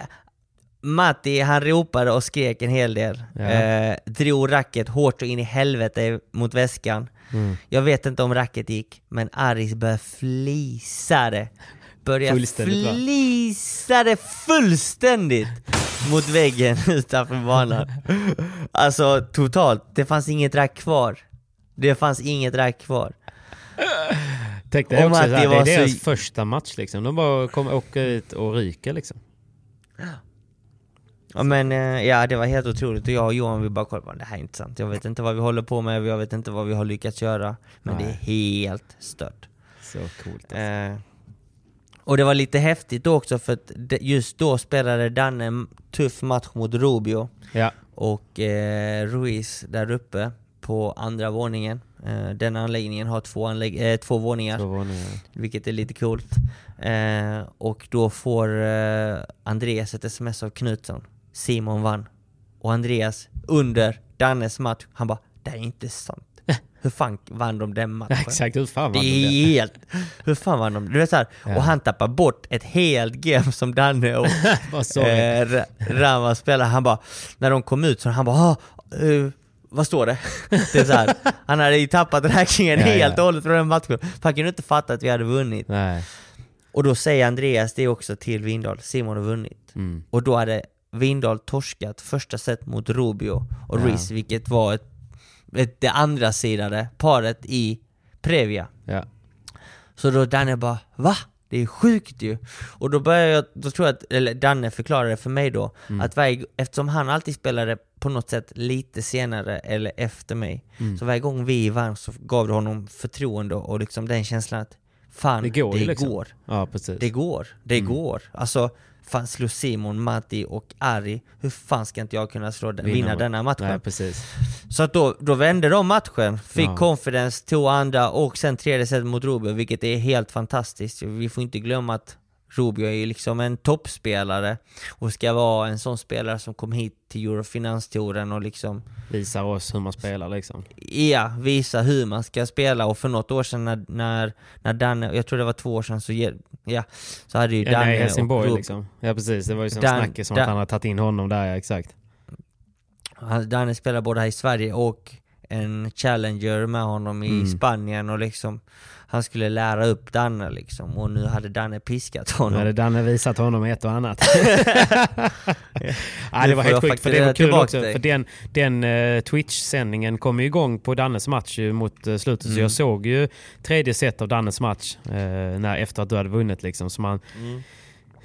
Matti han ropade och skrek en hel del. Ja. Eh, drog racket hårt och in i helvete mot väskan. Mm. Jag vet inte om racket gick, men Aris började flisa det. Började flisa det fullständigt mot väggen utanför banan. Alltså totalt, det fanns inget rack kvar. Det fanns inget rack kvar. Tänk dig Och också, Matti såhär, det är var så- deras första match liksom. De bara kommer åka ut och ryker liksom. Ja men eh, ja, det var helt otroligt och jag och Johan vi bara kollade det här är inte sant. Jag vet inte vad vi håller på med, jag vet inte vad vi har lyckats göra. Men Nej. det är helt stört. Så coolt. Eh, och det var lite häftigt då också för att just då spelade Danne en tuff match mot Rubio Ja. och eh, Ruiz där uppe på andra våningen. Eh, den anläggningen har två, anlägg- eh, två våningar Två våningar. vilket är lite coolt. Eh, och då får eh, Andreas ett sms av Knutsson. Simon vann. Och Andreas under Dannes match, han bara det är inte sant. Hur fan vann de den matchen? Ja, exakt, hur fan Det vann de är det? helt... Hur fan vann de? Du vet såhär, Ja. och han tappar bort ett helt game som Danne och eh, Ra- Rama spelade. Han bara, när de kom ut så han bara ah, eh, vad står det? det är så här, han hade ju tappat räkningen Ja, helt och hållet från den matchen. För han kunde inte fatta att vi hade vunnit. Nej. Och då säger Andreas det också till Windahl, Simon har vunnit. Mm. Och då hade Windahl torskat första set mot Rubio och Ja. Vilket var ett, ett, det andra sidade paret i Previa. Ja. Så då Danne bara Va? Det är sjukt ju! Och då började jag, då tror jag att, eller Danne förklarade för mig då, Mm. att varje, eftersom han alltid spelade på något sätt lite senare eller efter mig, Mm. så varje gång vi vann så gav det honom förtroende och liksom den känslan att Fan, Det går ju liksom. går. Ja, precis. Det går, det Mm. går. Alltså, fan slå Simon, Matti och Ari, hur fan ska inte jag kunna slå den, Vinna vinna denna matchen? Nej, precis. Så att då, då vände de matchen, fick Ja. confidence, tog andra och sen tredje set mot Rubio, vilket är helt fantastiskt. Vi får inte glömma att Rubio är ju liksom en toppspelare och ska vara en sån spelare som kom hit till Eurofinanstouren och liksom Visar oss hur man spelar liksom. ja, visa hur man ska spela och för något år sedan när, när, när Danne, jag tror det var två år sedan så, ja, så hade ju Ja, Danne nej, Helsingborg och liksom. Ja precis, det var ju som Dan- snacket som Dan- att han hade tagit in honom där, ja exakt. Danne spelar både här i Sverige och en Challenger med honom i Mm. Spanien och liksom Han skulle lära upp Danne liksom och nu hade Danne piskat Nu honom hade Danne visat honom ett och annat. ja, Nu det var helt sjukt för det var kul också. dig. För den, den eh, Twitch-sändningen kom ju igång på Dannes match ju mot uh, slutet. Så Mm. jag såg ju tredje set av Dannes match eh, när, efter att du hade vunnit. Liksom. Så man, Mm.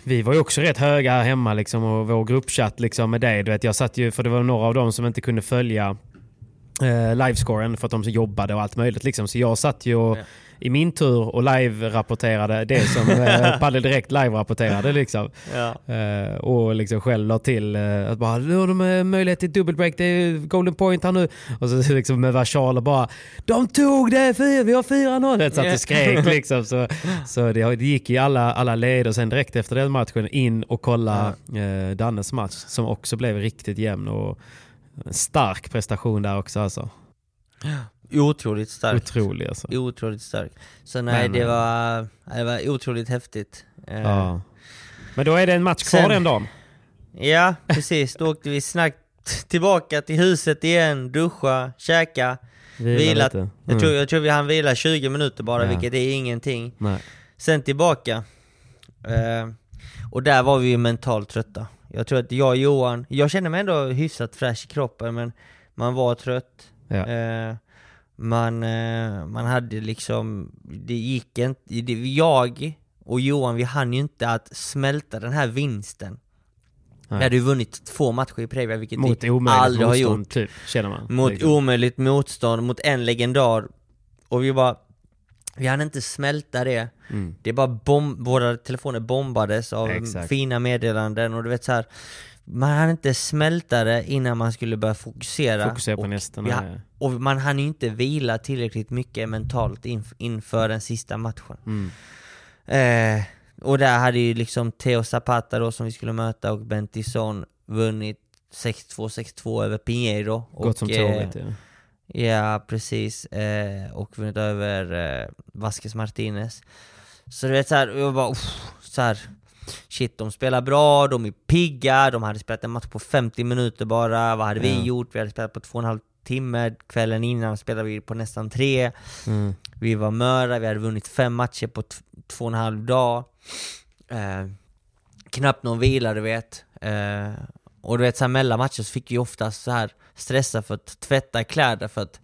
Vi var ju också rätt höga här hemma liksom, och vår gruppchatt liksom, med dig. Du vet, jag satt ju, för det var några av dem som inte kunde följa eh, livescoren för att de jobbade och allt möjligt. Liksom. Så jag satt ju och, Ja. i min tur och live-rapporterade det som eh, Padel Direkt live-rapporterade. Liksom. Ja. Eh, och liksom själv la till eh, att bara nu har de eh, möjlighet till dubbelbreak, det är golden point här nu. Och så liksom med versal och bara de tog det, vi har 4-0. Så att Ja. det skrek liksom. Så, så det, det gick i alla, alla led och sen direkt efter den matchen in och kolla eh, Dannes match som också blev riktigt jämn och en stark prestation där också alltså. Otroligt starkt. Otrolig alltså. Otroligt starkt. Så nej, Men, det eh, var, det var otroligt häftigt. Eh, Ja. Men då är det en match kvar Sen- den dagen. Ja, precis. Då åkte vi snabbt tillbaka till huset igen, duscha, käka, Vila vila. lite. Jag, Mm. tror, jag tror vi hann vila 20 minuter bara, Ja. vilket är ingenting. Nej. Sen tillbaka. Eh, och där var vi ju mentalt trötta. Jag tror att jag och Johan, jag kände mig ändå hyfsat fräsch i kroppen men man var trött. Ja. Eh, man, eh, man hade liksom, det gick inte, det, jag och Johan vi hann ju inte att smälta den här vinsten. Nej. Vi hade ju vunnit två matcher i Previa vilket Mot vi aldrig har gjort. typ, känner man. Mot Liksom. omöjligt motstånd, mot en legendar. Och vi bara, vi hann inte smälta det. Mm. Det är bara bom- våra telefoner bombades av Exakt. fina meddelanden och du vet så här. man hann inte smälta det innan man skulle börja fokusera. Fokusera på och, nästa. vi ha- nej. och man hann ju inte vila tillräckligt mycket mentalt inf- inför den sista matchen. Mm. Eh, och där hade ju liksom Theo Zapata då som vi skulle möta och Bentison vunnit 6-2, 6-2 över Pinheiro. Gått som tåget. eh, Ja. Ja, precis. Eh, och vunnit över eh, Vasquez Martinez. Så du vet såhär, jag bara så här. Shit, de spelar bra, de är pigga, de hade spelat en match på 50 minuter bara. Vad hade vi Ja. gjort? Vi hade spelat på två och en halv timme. Kvällen innan spelade vi på nästan tre. Mm. Vi var möra, vi hade vunnit fem matcher på två och en halv dag. Eh, knappt någon vila, du vet. Eh, och du vet, så här, mellan matcher så fick vi oftast så här stressa för att tvätta kläder för att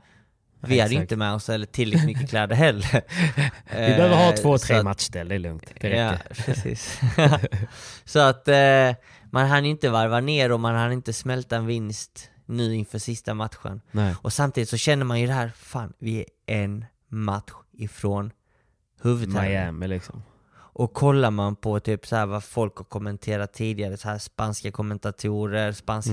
vi hade ju inte med oss eller tillräckligt mycket kläder heller. Vi behöver ha två, Eh, tre så att- matchställ, det är lugnt. Det Ja, precis. så att eh, man hann inte varva ner och man hann inte smälta en vinst nu inför sista matchen. Nej. Och samtidigt så känner man ju det här, fan vi är en match ifrån huvudtävlingen. Miami liksom. Och kollar man på typ så här vad folk har kommenterat tidigare, så här spanska kommentatorer, spanska,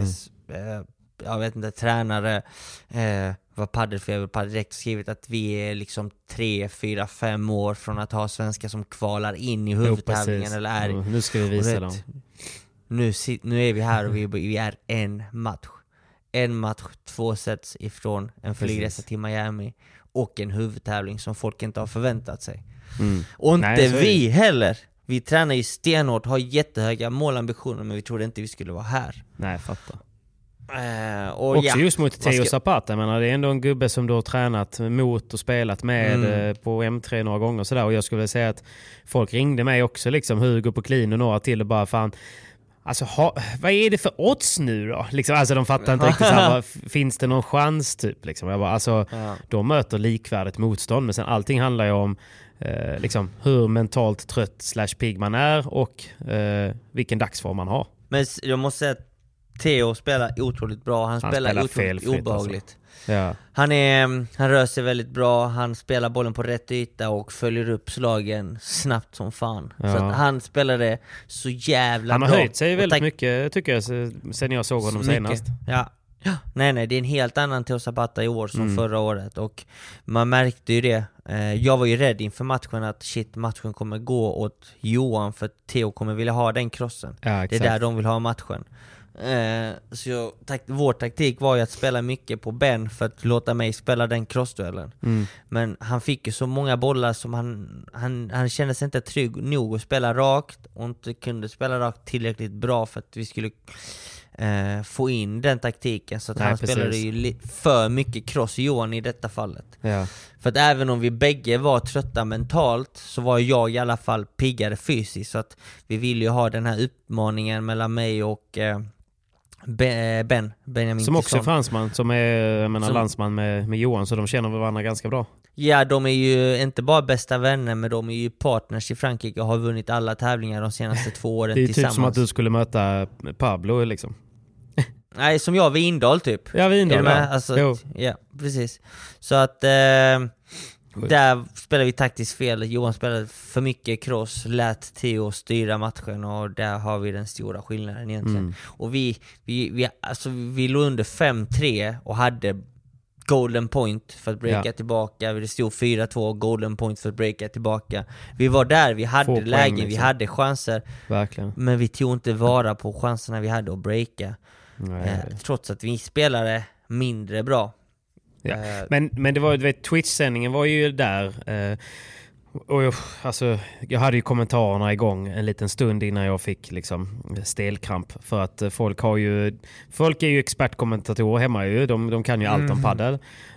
Mm. eh, jag vet inte, tränare, eh, vad Paddelfeber på direkt skrivit att vi är liksom tre, fyra, fem år från att ha svenskar som kvalar in i Jo, huvudtävlingen precis. eller är Ja, Nu ska vi visa vet, dem. Nu, nu är vi här och vi, vi är en match. En match, två sets ifrån en flygresa till Miami och en huvudtävling som folk inte har förväntat sig. Mm. Och inte Nej, vi heller! Vi tränar ju stenhårt, har jättehöga målambitioner men vi trodde inte vi skulle vara här. Nej, fattar. Eh, och Också ja, just mot Theo ska- Zapata, jag menar, det är ändå en gubbe som du har tränat mot och spelat med Mm. eh, på M3 några gånger och sådär. Och jag skulle vilja säga att folk ringde mig också, liksom Hugo på clean och några till och bara fan Alltså ha, vad är det för odds nu då? Liksom, alltså de fattar inte riktigt, så här, finns det någon chans typ? Liksom. Jag bara, alltså, Ja. de möter likvärdigt motstånd men sen allting handlar ju om eh, liksom, hur mentalt trött slash pigg man är och eh, vilken dagsform man har. Men jag måste säga att Theo spelar otroligt bra, han, Han spelar, spelar otroligt alltså. obehagligt. Ja. Han, är, mm, han rör sig väldigt bra, han spelar bollen på rätt yta och följer upp slagen snabbt som fan. Så Ja. att han spelade så jävla Han har bra. höjt sig väldigt mycket tycker jag se- sen jag såg honom mycket. senast. Ja. ja. Nej nej, det är en helt annan Theo Zapata i år som Mm. förra året och man märkte ju det. Eh, jag var ju rädd inför matchen att shit, matchen kommer gå åt Johan för Theo kommer vilja ha den crossen. Ja, Det är där de vill ha matchen. Eh, så jag, tak, vår taktik var ju att spela mycket på Ben för att låta mig spela den crossduellen. Mm. Men han fick ju så många bollar som han, han, han kände sig inte trygg nog att spela rakt och inte kunde spela rakt tillräckligt bra för att vi skulle eh, få in den taktiken. Så att Nej, han precis. spelade ju för mycket cross Johan i detta fallet. Ja. För att även om vi bägge var trötta mentalt så var jag i alla fall piggare fysiskt. Så att vi ville ju ha den här utmaningen mellan mig och eh, Ben, Benjamin Som också är fransman, som är jag menar, Som- landsman med, med Johan, så de känner varandra ganska bra. Ja, de är ju inte bara bästa vänner, men de är ju partners i Frankrike och har vunnit alla tävlingar de senaste två åren Det är ju typ tillsammans. som att du skulle möta Pablo liksom. Nej, som jag, Vindal typ. Ja, Vindal, ja. Alltså, Jo. ja, precis. Så att... Eh, där spelade vi taktiskt fel. Johan spelade för mycket cross, lät Theo styra matchen och där har vi den stora skillnaden egentligen. Mm. Och vi, vi, vi, alltså, vi låg under 5-3 och hade golden point för att breaka Ja. tillbaka. Det stod 4-2, golden point för att breaka tillbaka. Vi var där, vi hade Få lägen, vi liksom. hade chanser. Verkligen. Men vi tog inte vara på chanserna vi hade att breaka. Nej. Eh, trots att vi spelade mindre bra. Ja. Eh, Men, men det var, du vet, Twitch-sändningen var ju där. Eh, och jag, alltså, jag hade ju kommentarerna igång en liten stund innan jag fick liksom, stelkramp. För att eh, folk har ju... Folk är ju expertkommentatorer hemma ju. De, de kan ju allt om paddel.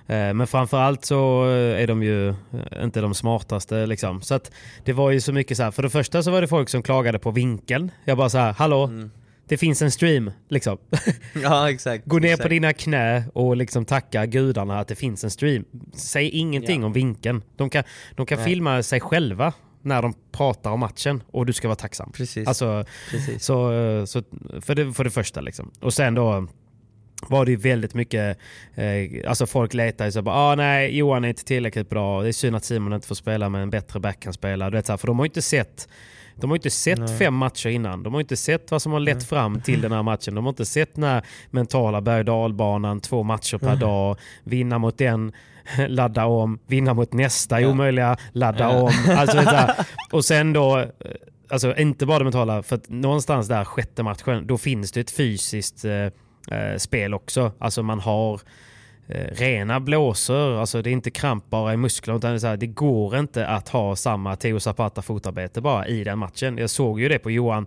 Eh, men framförallt så är de ju inte de smartaste. Liksom. Så att det var ju så mycket så här. För det första så var det folk som klagade på vinkeln. Jag bara så här, hallå? Det finns en stream, liksom. ja, exakt. Gå ner exakt. på dina knä och liksom tacka gudarna att det finns en stream. Säg ingenting Ja. om vinkeln. De kan, de kan Nej. filma sig själva när de pratar om matchen och du ska vara tacksam. Precis. Alltså, Precis. så, så, för, det, för det första liksom. Och sen då var det väldigt mycket, eh, alltså folk letar ju så bara ah, nej Johan är inte tillräckligt bra, det är synd att Simon inte får spela med en bättre backhandspelare. Du vet, så här, för de har ju inte sett de har inte sett Nej. fem matcher innan. De har inte sett vad som har lett fram till den här matchen. De har inte sett den här mentala berg dalbanan, två matcher per dag, vinna mot den, ladda om, vinna mot nästa Ja. omöjliga, ladda Ja. om. Alltså, och sen då, eh, alltså inte bara det mentala, för att någonstans där sjätte matchen, då finns det ett fysiskt eh, eh, spel också. Alltså man har rena blåsor, alltså det är inte kramp bara i musklerna utan det, är så här, det går inte att ha samma Teo Zapata fotarbete bara i den matchen. Jag såg ju det på Johan,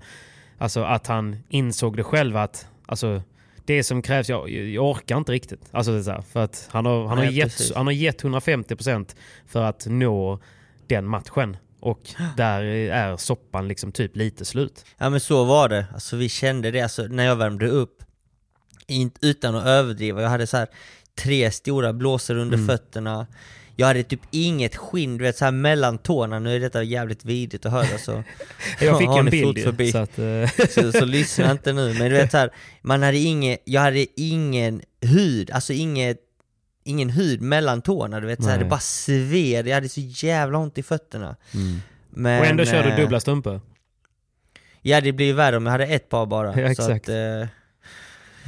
alltså att han insåg det själv att alltså, det som krävs, jag, jag orkar inte riktigt. Alltså det är så här, för att han har, han, har Nej, gett, precis. han har gett 150% för att nå den matchen. Och där är soppan liksom typ lite slut. Ja men så var det, alltså vi kände det alltså, när jag värmde upp Utan att överdriva, jag hade så här tre stora blåsor under Mm. fötterna Jag hade typ inget skinn, du vet så här mellan tårna, nu är detta jävligt vidrigt att höra så Jag fick en bild förbi. så att, eh, så, så lyssna inte nu, men du vet så här, man hade ingen, jag hade ingen hud, alltså inget Ingen hud mellan tårna, du vet så här, Nej. det bara sved, jag hade så jävla ont i fötterna men, och ändå kör du eh, dubbla strumpor. Ja det blir ju värre om jag hade ett par bara. Ja, så exakt. att, eh,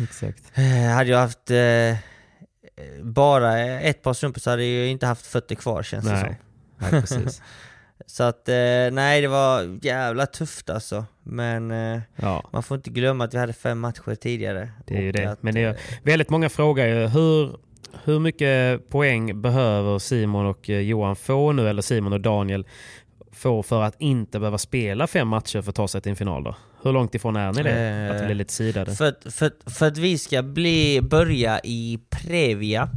Exakt. eh, hade jag haft eh, bara ett par strumpor så hade jag ju inte haft fötter kvar känns det som. Nej, nej precis. Så att eh, nej det var jävla tufft alltså. Men eh, Ja. man får inte glömma att vi hade fem matcher tidigare. Det är ju det. Att, Men det är, eh, väldigt många frågar ju hur, hur mycket poäng behöver Simon och Johan få nu, eller Simon och Daniel få för att inte behöva spela fem matcher för att ta sig till en final då? Hur långt ifrån är ni det? Eh, att det blir lite sidade? För, att- för, att- för att vi ska bli, börja i Previa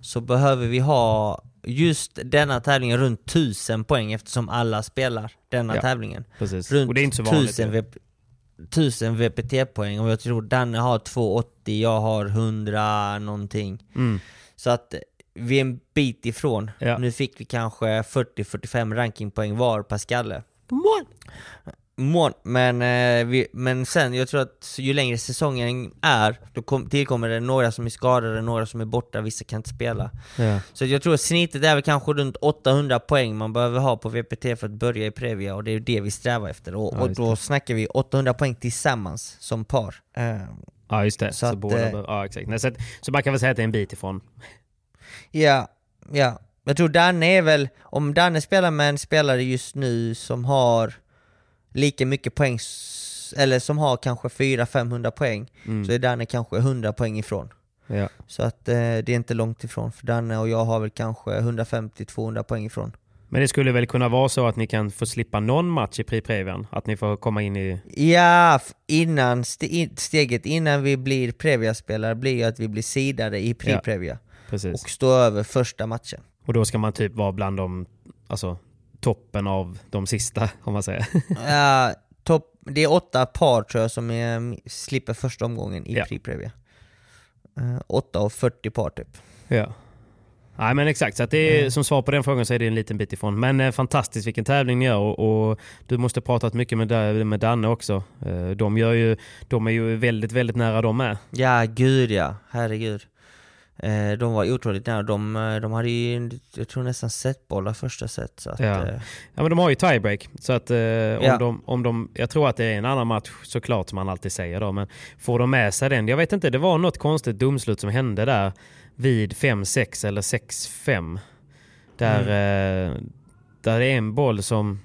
så behöver vi ha just denna tävlingen runt 1000 poäng eftersom alla spelar denna Ja, tävlingen. Precis. Runt och det är inte så vanligt. 1000, ju. VP, 1000 VPT-poäng och jag tror Danne har 280, jag har 100 någonting. Mm. Så att vi är en bit ifrån. Ja. Nu fick vi kanske 40-45 rankingpoäng var per skalle. Mån, men, eh, vi, men sen, jag tror att ju längre säsongen är, då kom, tillkommer det några som är skadade, några som är borta, vissa kan inte spela. Ja. Så jag tror att snittet är väl kanske runt 800 poäng man behöver ha på VPT för att börja i Previa, och det är det vi strävar efter. Och, Ja, och då det. snackar vi 800 poäng tillsammans som par. Eh, ja, just det. Så, Så att, båda eh, ja, exakt. Nej, så, att, så man kan väl säga att det är en bit ifrån. Ja, ja. Jag tror Danne är väl, om Danne spelar med en spelare just nu som har lika mycket poäng, eller som har kanske 400-500 poäng, Mm. så är Danne kanske 100 poäng ifrån. Ja. Så att eh, det är inte långt ifrån, för Danne och jag har väl kanske 150-200 poäng ifrån. Men det skulle väl kunna vara så att ni kan få slippa någon match i Pri-Previan? Att ni får komma in i... Ja, innan, ste, in- steget innan vi blir Previa-spelare blir ju att vi blir sidade i Ja. Pre-Previa Precis. och stå över första matchen. Och då ska man typ vara bland de, alltså toppen av de sista, om man säger. Ja, topp, det är åtta par tror jag som är, slipper första omgången i Ja. Pre-Previa. Eh, åtta av 40 par typ. ja. Nej men exakt, så det är, som svar på den frågan så är det en liten bit ifrån. Men eh, fantastiskt vilken tävling ni gör och, och du måste pratat mycket med, med Danne också. Eh, de, gör ju, de är ju väldigt, väldigt nära de med. Ja, gud ja, herregud. Eh, de var otroligt nära, de, eh, de hade ju, jag tror nästan setbollar första set så att, Ja. eh, Ja men de har ju tiebreak. Så att eh, om, Ja. de, om de, jag tror att det är en annan match såklart som man alltid säger då. Men får de med sig den? Jag vet inte, det var något konstigt domslut som hände där vid 5-6 eller 6-5. Där, eh, där det är en boll som,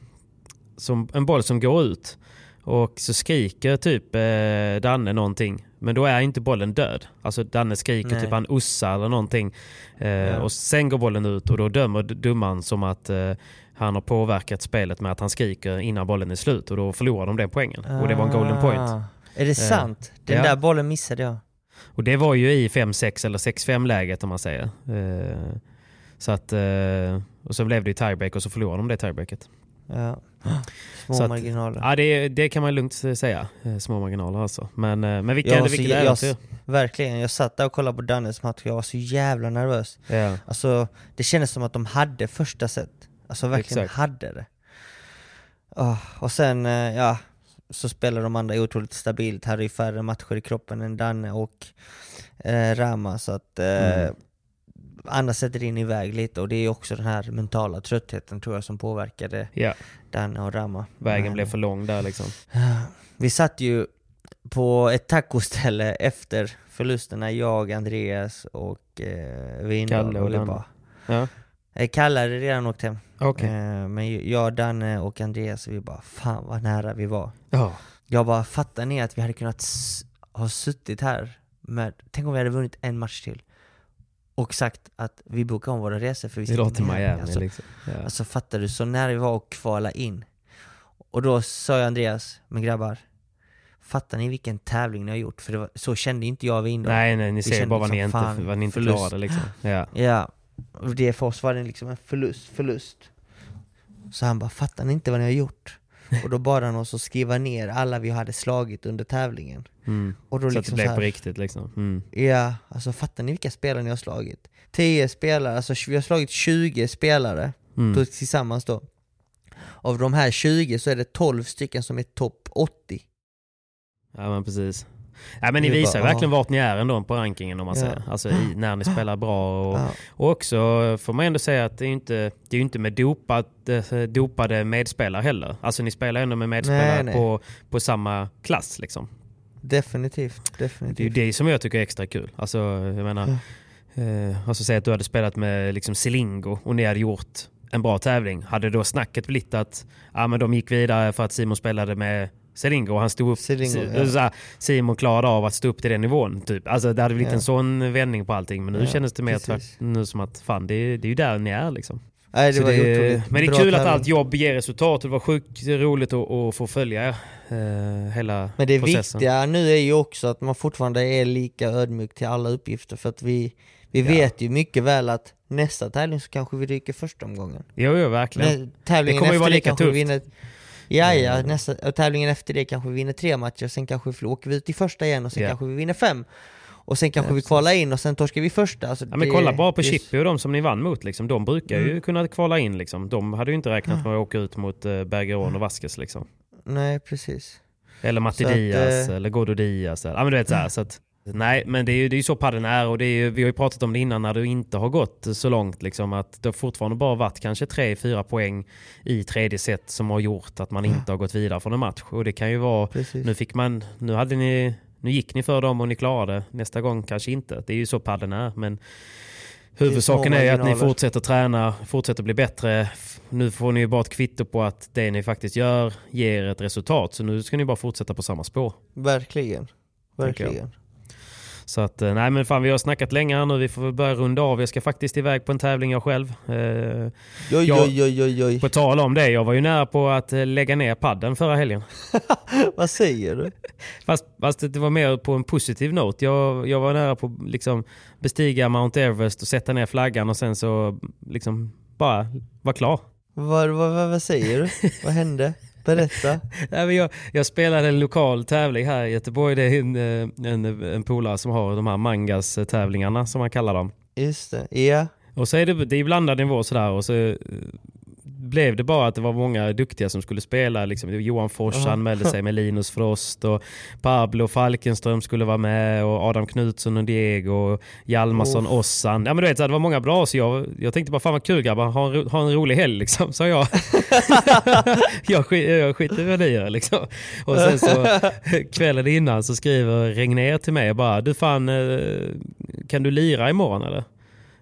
som, en boll som går ut. Och så skriker typ eh, Danne någonting. Men då är inte bollen död. Alltså Danne skriker Nej. typ han ussar eller någonting. Eh, Och sen går bollen ut och då dömer d- domaren som att eh, han har påverkat spelet med att han skriker innan bollen är slut. Och då förlorar de den poängen. Och det var en golden point. Ah, Är det sant? Den Ja. där bollen missade jag. Och det var ju i 5-6 eller 6-5 läget om man säger. Eh, så att, eh, och så blev det ju tiebreak och så förlorade de det tiebreaket. Ja. Små att- marginaler. Ja, det, det kan man lugnt säga. Eh, Små marginaler alltså. Men, eh, men vilken, Jag var så vilket jä- jag, verkligen, jag satt där och kollade på Dannes match och jag var så jävla nervös. Ja. Alltså, det kändes som att de hade första set. Alltså verkligen Exakt. hade det. Åh, och sen, eh, ja, så spelar de andra otroligt stabilt. Här är färre matcher i kroppen än Danne och eh, Rama, så att eh, Mm. Andra sätter in iväg lite och det är också den här mentala tröttheten tror jag som påverkade Ja, Danne och Rama. vägen Men- blev för lång där liksom. Vi satt ju på ett tacoställe efter förlusterna, jag, Andreas och eh, Windahl Kalle och det Danne. Ja, Eh, Kalle hade redan åkt hem. okej. Eh, men jag, Danne och Andreas, vi bara fan vad nära vi var. Ja. Jag bara, fattar ni att vi hade kunnat ha suttit här med, tänk om vi hade vunnit en match till och sagt att vi bokar om våra resor för vi Vi ska till. Miami Alltså, liksom. Ja. alltså fattar du, så nära vi var att kvala in. Och då sa jag Andreas, men grabbar, fattar ni vilken tävling ni har gjort? För var, så kände inte jag vid Indien. Nej, nej, ni ser kände bara vad ni, liksom, inte, vad ni inte förlust. klarade liksom. Ja. Ja, och det för oss var det liksom en förlust, förlust. Så han bara, fattar ni inte vad ni har gjort? Och då bad han oss att skriva ner alla vi hade slagit under tävlingen. Mm. Och då Så att det liksom blev på riktigt liksom. Mm. Ja, alltså fattar ni vilka spelare ni har slagit? 10 spelare, alltså vi har slagit 20 spelare Mm. tillsammans då. Av de här 20 så är det 12 stycken som är topp 80. Ja men precis. Ja men ni visar bara, verkligen ja. vart ni är ändå på rankingen om man Ja. säger. Alltså i, när ni spelar bra och, Ja. och också får man ändå säga att det är ju inte, det är inte med dopat, eh, dopade medspelare heller. Alltså ni spelar ändå med medspelare Nej, nej. På, på samma klass liksom. Definitivt, Det är ju definitivt. det som jag tycker är extra kul. Alltså jag menar, eh, alltså säg att du hade spelat med liksom Silingo och ni hade gjort en bra tävling. Hade då snacket blivit att ja, men de gick vidare för att Simon spelade med Selingo och han stod upp, Selingo, Si- ja. Simon klarade av att stå upp till den nivån. Typ. Alltså, det hade blivit Ja. en sån vändning på allting men nu Ja, kändes det mer tvärt, nu som att fan det är, det är ju där ni är liksom. Nej, det det, men det är kul att allt jobb ger resultat och det var sjukt roligt att, att få följa eh, hela Men det processen. viktiga nu är ju också att man fortfarande är lika ödmjuk till alla uppgifter för att vi, vi vet ju mycket väl att nästa tävling så kanske vi ryker första omgången. Jo, jo verkligen. Nej, tävlingen Det kommer ju vara lika tufft. Ja, ja, nästa, och tävlingen efter det kanske vi vinner tre matcher, sen kanske vi åker vi ut i första igen och sen Ja. kanske vi vinner fem. Och sen kanske Ja, vi kvalar in och sen torskar vi första. Alltså, Ja, men det- kolla bara på Chippy och de som ni vann mot. Liksom. De brukar ju Mm. kunna kvala in. Liksom. De hade ju inte räknat med att åka ut mot uh, Bergeron och Vasquez. Liksom. Nej, precis. Eller Matti Så att, Diaz eh, eller Godo Diaz. Ja, men du vet, så här, så att, nej, men det är ju det är så padden är och det är ju, vi har ju pratat om det innan när du inte har gått så långt. Liksom, att det har fortfarande bara varit kanske tre, fyra poäng i tredje set som har gjort att man inte har gått vidare från en match. Och det kan ju vara, Precis. nu fick man, nu hade ni, nu gick ni för dem och ni klarade. Nästa gång kanske inte. Det är ju så padden är. Men huvudsaken är ju att ni fortsätter träna, fortsätter bli bättre. Nu får ni ju bara ett kvitto på att det ni faktiskt gör ger ett resultat. Så nu ska ni bara fortsätta på samma spår. Verkligen. Verkligen. Så att, eh, nej men fan vi har snackat länge här nu, vi får väl börja runda av. Jag ska faktiskt iväg på en tävling jag själv. Eh, Oj, Jag- oj, oj, oj, på tal om det, jag var ju nära på att eh, lägga ner padden förra helgen. Vad säger du? Fast, fast det var mer på en positiv not. Jag, jag var nära på att liksom bestiga Mount Everest och sätta ner flaggan och sen så liksom bara vara klar. Vad, vad, vad, vad säger du? vad hände? Berätta. Nej, men jag, jag spelade en lokal tävling här i Göteborg. Det är en, eh, en, en polare som har de här mangas tävlingarna som man kallar dem. Just det. Ja. Och så är det, det är blandad nivå sådär och så eh, blev det bara att det var många duktiga som skulle spela. Liksom. Johan Fors Ja. anmälde sig med Linus Frost och Pablo Falkenström skulle vara med och Adam Knutsson och Diego och Hjalmarsson, Uff. Ossan. Ja men du vet, det var många bra så jag, jag tänkte bara fan vad kul grabbar, ha en, ha en rolig helg liksom, sa jag. jag, skit, jag skiter i vad ni gör liksom. Och sen så kvällen innan så skriver Regner till mig bara du fan eh, kan du lira imorgon eller?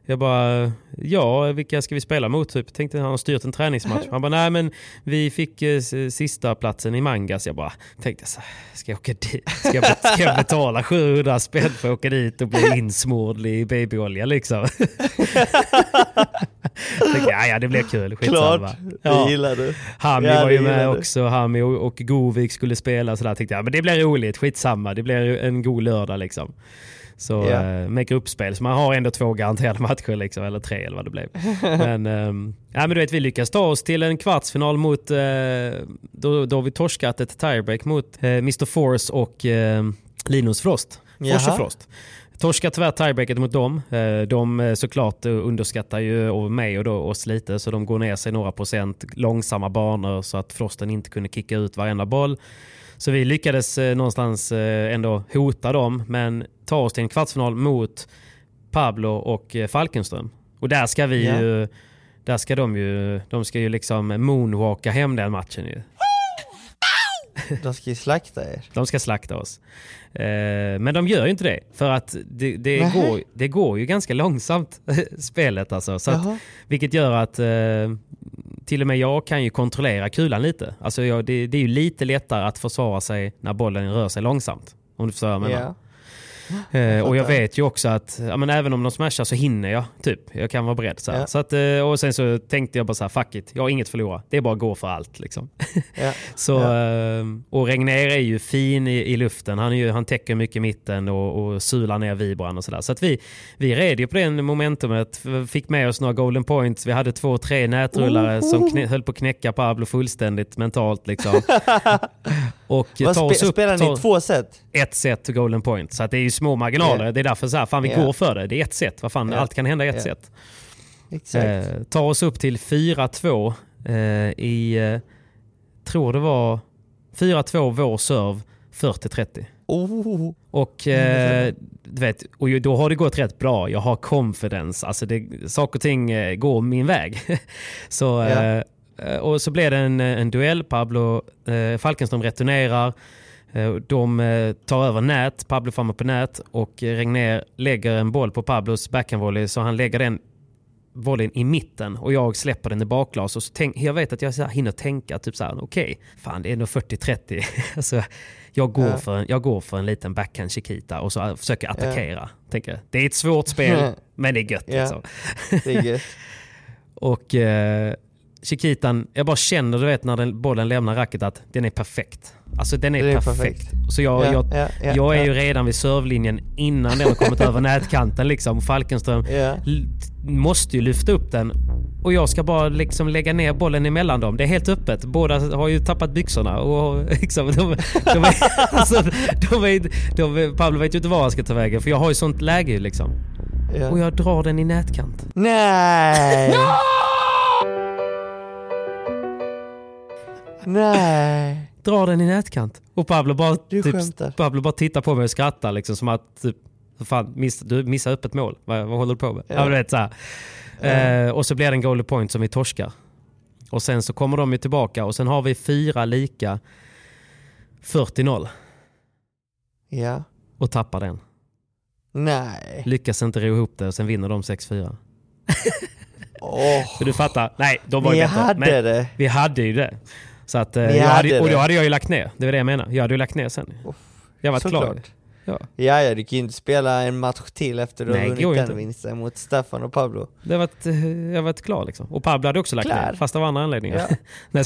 Jag bara, ja vilka ska vi spela mot? Typ. Tänkte han har styrt en träningsmatch. Han bara, nej men vi fick eh, sista platsen i Mangas. Jag bara tänkte så ska jag åka dit? Ska jag, ska jag betala 700 spänn för att åka dit och bli insmord i babyolja liksom? tänkte, ja, ja det blir kul, skitsamma. Klart. Ja. Det gillar du. Hami Ja, var ju med också, Hami och, och Govik skulle spela så där tänkte jag, men det blir roligt, skitsamma, det blir en god lördag liksom. Så Ja. eh, med gruppspel, så man har ändå två garanterade matcher liksom, eller tre eller vad det blev. men, ehm, ja, men du vet, vi lyckas ta oss till en kvartsfinal mot, eh, då, då har vi torskat ett tiebreak mot eh, Mr Force och eh, Linus Frost. Fors Jaha. och Frost. Torskar tyvärr tiebreaket mot dem. De såklart underskattar ju mig och då oss lite så de går ner sig några procent långsamma banor så att Frosten inte kunde kicka ut varenda boll. Så vi lyckades eh, någonstans eh, ändå hota dem, men ta oss till en kvartsfinal mot Pablo och eh, Falkenström. Och där ska vi Ja. ju... Där ska de ju... De ska ju liksom moonwalka hem den matchen ju. De ska ju slakta er. De ska slakta oss. Eh, men de gör ju inte det. För att det, det, går, det går ju ganska långsamt, spelet alltså. Så att, vilket gör att eh, till och med jag kan ju kontrollera kulan lite. Alltså jag, det, det är ju lite lättare att försvara sig när bollen rör sig långsamt. Om du förstår vad jag menar. Eh, och jag vet ju också att ja, men även om de smashar så hinner jag. Typ. Jag kan vara beredd. Så. Ja. Så att, eh, och sen så tänkte jag bara så här, fuck it. Jag har inget att förlora. Det är bara att gå för allt. Liksom. Ja. Så, eh, och Regner är ju fin i, i luften. Han, är ju, han täcker mycket mitten och, och sular ner vibran och sådär. Så att vi, vi red ju på det momentumet. Fick med oss några golden points. Vi hade två, tre nätrullare som knä, höll på att knäcka Pablo fullständigt mentalt. Liksom. och Vad oss spe, upp, spelar ni två set? ett set golden point. Så att det är ju små marginaler. Det är därför så här, fan vi går för det. Det är ett set. Vad fan, allt kan hända i ett. Exakt. Eh, ta oss upp till 4-2 eh, i, eh, tror det var 4-2 vår serve, 40-30. Oh. Och, eh, du vet, och då har det gått rätt bra. Jag har confidence. Alltså det, saker och ting eh, går min väg. så, eh, eh, och så blev det en, en duell. Pablo eh, Falkenström returnerar. Eh, De eh, tar över nät, Pablo framme på nät och eh, Regner lägger en boll på Pablos backhandvolley så han lägger den volleyn i mitten och jag släpper den i bakglas. Och så tänk, jag vet att jag så här hinner tänka typ så här, okej, fan det är nog 40-30. alltså, jag, går Ja. för en, jag går för en liten backhand Chiquita och så försöker attackera. Tänker, jag. det är ett svårt spel, men det är gött. Ja. Liksom. Det är gött. Och eh, Chiquitan, jag bara känner du vet när den, bollen lämnar racket att den är perfekt. Alltså den är, Den är perfekt. perfekt. Så jag, Ja, jag, ja, ja, jag är ju redan vid servlinjen innan den har kommit över nätkanten. Liksom. Falkenström måste ju lyfta upp den och jag ska bara liksom lägga ner bollen emellan dem. Det är helt öppet. Båda har ju tappat byxorna. Och liksom, de, de, är, alltså, de, är, de, Pablo vet ju inte var han ska ta vägen för jag har ju sånt läge liksom. Och jag drar den i nätkant. Nej! Nej! Drar den i nätkant. Och Pablo bara, Du typ, skämtar. Pablo bara tittar på mig och skrattar liksom som att typ, fan, miss, du missar öppet mål. Vad, vad håller du på med? Ja. Ja. vet, så här. Eh, och så blir det en goal point som vi torskar. Och sen så kommer de ju tillbaka och sen har vi fyra lika 40-0 Ja. och tappar den. Nej. Lyckas inte ro ihop det och sen vinner de 6-4. Åh. Så du fattar? Nej, de var ju Ni bättre. hade Men det. Vi hade ju det. Så att, eh, hade hade, och då hade jag ju lagt ner. Det var det jag menar. Jag hade ju lagt ner sen. Jag var klar. Ja. Ja, ja, du kan ju inte spela en match till efter du Nej, har vunnit den vinsten mot Staffan och Pablo. Det har varit, eh, jag har varit klar liksom. Och Pablo hade också lagt Klar. ner, fast av andra anledningar. Ja.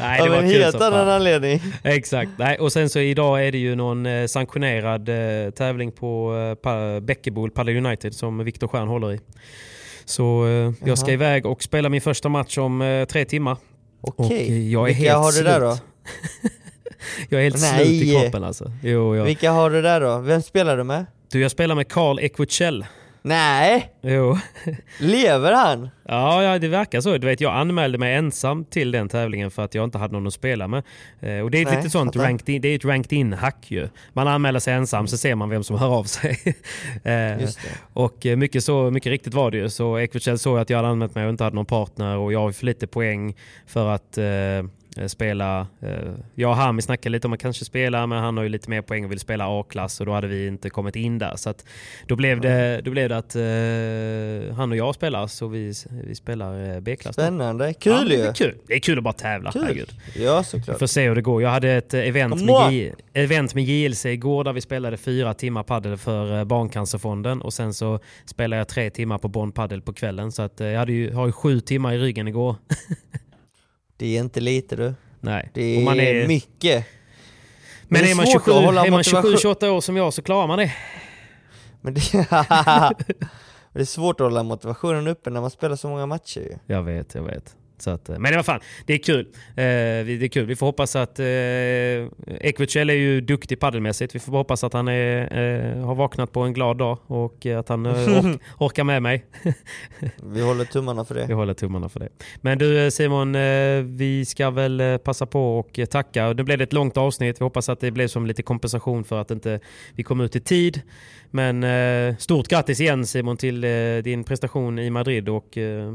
Nej, det Av var en helt annan anledning. Exakt. Nej, och sen så idag är det ju någon eh, sanktionerad tävling på eh, pa- Bäckebol, Padel United, som Viktor Stjern håller i. Så eh, jag ska iväg och spela min första match om eh, tre timmar. Okej. eh, jag är Vilka helt har du där då? jag är helt Nej. slut i kroppen alltså. Jo, jag. Vilka har du där då? Vem spelar du med? Du, jag spelar med Carl Equicell. Nej! Jo. Lever han? Ja, ja, det verkar så. Du vet, jag anmälde mig ensam till den tävlingen för att jag inte hade någon att spela med. Eh, och det är ett Nej, lite sånt ranked in, det är ett ranked in-hack ju. Man anmäler sig ensam så ser man vem som hör av sig. eh, och eh, mycket, så, mycket riktigt var det ju. Så Equicell såg att jag hade anmält mig och inte hade någon partner och jag har för lite poäng för att spela. Eh, jag och Hami snackade lite om att kanske spela men han har ju lite mer poäng och vill spela A-klass och då hade vi inte kommit in där. Så då, blev det, då blev det att eh, han och jag spelar så vi, vi spelar eh, B-klass. Spännande. Ja, Kul det ju! är kul. Det är kul att bara tävla. Kul. Herregud. Ja, såklart. Får se hur det går. Jag hade ett eh, event med. J- event med JLC igår där vi spelade fyra timmar paddel för eh, Barncancerfonden och sen så spelade jag tre timmar på Bonn Paddel på kvällen. Så att, eh, jag hade ju, har ju sju timmar i ryggen igår. Det är inte lite du. Nej. Det är, är, mycket. men det är är man svårt 27, att hålla är man motivation. 27-28 år som jag så klarar man det. Men det, det är svårt att hålla motivationen uppe när man spelar så många matcher ju. Jag vet, jag vet. Så att, eh, men vad fan, det är kul. Eh, det är kul. Vi får hoppas att... Eh, Ekvutjell är ju duktig paddelmässigt. Vi får hoppas att han är, eh, har vaknat på en glad dag och att han ork, orkar med mig. Vi håller tummarna för Vi det. håller tummarna för det. Men du Simon, vi ska väl passa på och tacka. Nu blev det ett långt avsnitt. Vi hoppas att det blev som lite kompensation för att inte vi kom ut i tid. Men eh, stort grattis igen Simon till eh, din prestation i Madrid och eh,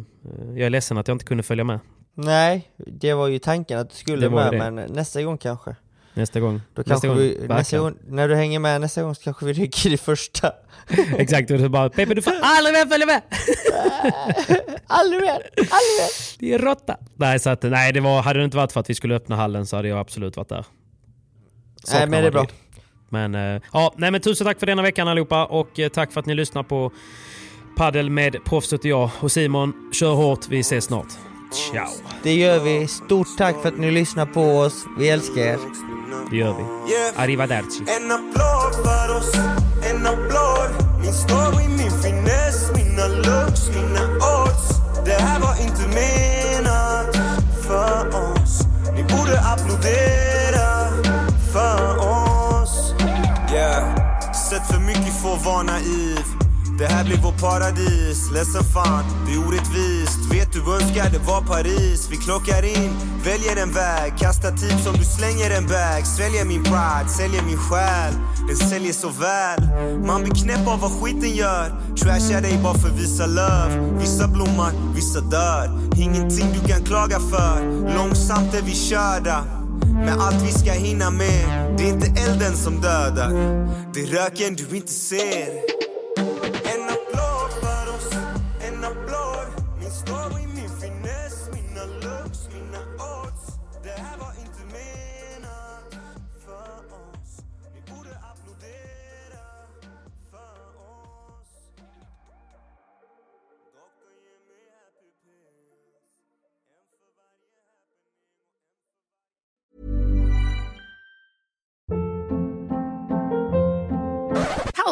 jag är ledsen att jag inte kunde följa med Nej, det var ju tanken att du skulle med, det. men nästa gång kanske. nästa gång. Då nästa gång, vi, nästa gång, när du hänger med nästa gång så kanske vi rycker i första. Exakt, och du bara Pepe du får aldrig mer följa med! aldrig mer, aldrig mer! Det är råtta! Nej, så att, nej det var, hade det inte varit för att vi skulle öppna hallen så hade jag absolut varit där. Saknar Nej men det är bra. Men, eh, ja, nej, men tusen tack för denna veckan allihopa och eh, tack för att ni lyssnar på Paddel med proffset och jag. Och Simon, kör hårt. Vi ses snart. Ciao! Det gör vi. Stort tack för att ni lyssnar på oss. Vi älskar er. Det gör vi. Arrivederci. En applåd för oss, en applåd Min story, min finess, mina looks, mina odds Det här var inte menat för oss Ni borde applådera för mycket för att vara naiv. Det här blir vår paradis, ledsen fan, det är orättvist. Vet du önskar det var Paris. Vi klockar in, väljer en väg. Kastar tips som du slänger en bag. Sväljer min pride, säljer min själ. Den säljer så väl. Man blir knäpp av vad skiten gör. Trashar dig bara för visa love Vissa blommar, vissa dör. Ingenting du kan klaga för. Långsamt är vi körda med allt vi ska hinna med. Det är inte elden som dödar. Det är röken du inte ser.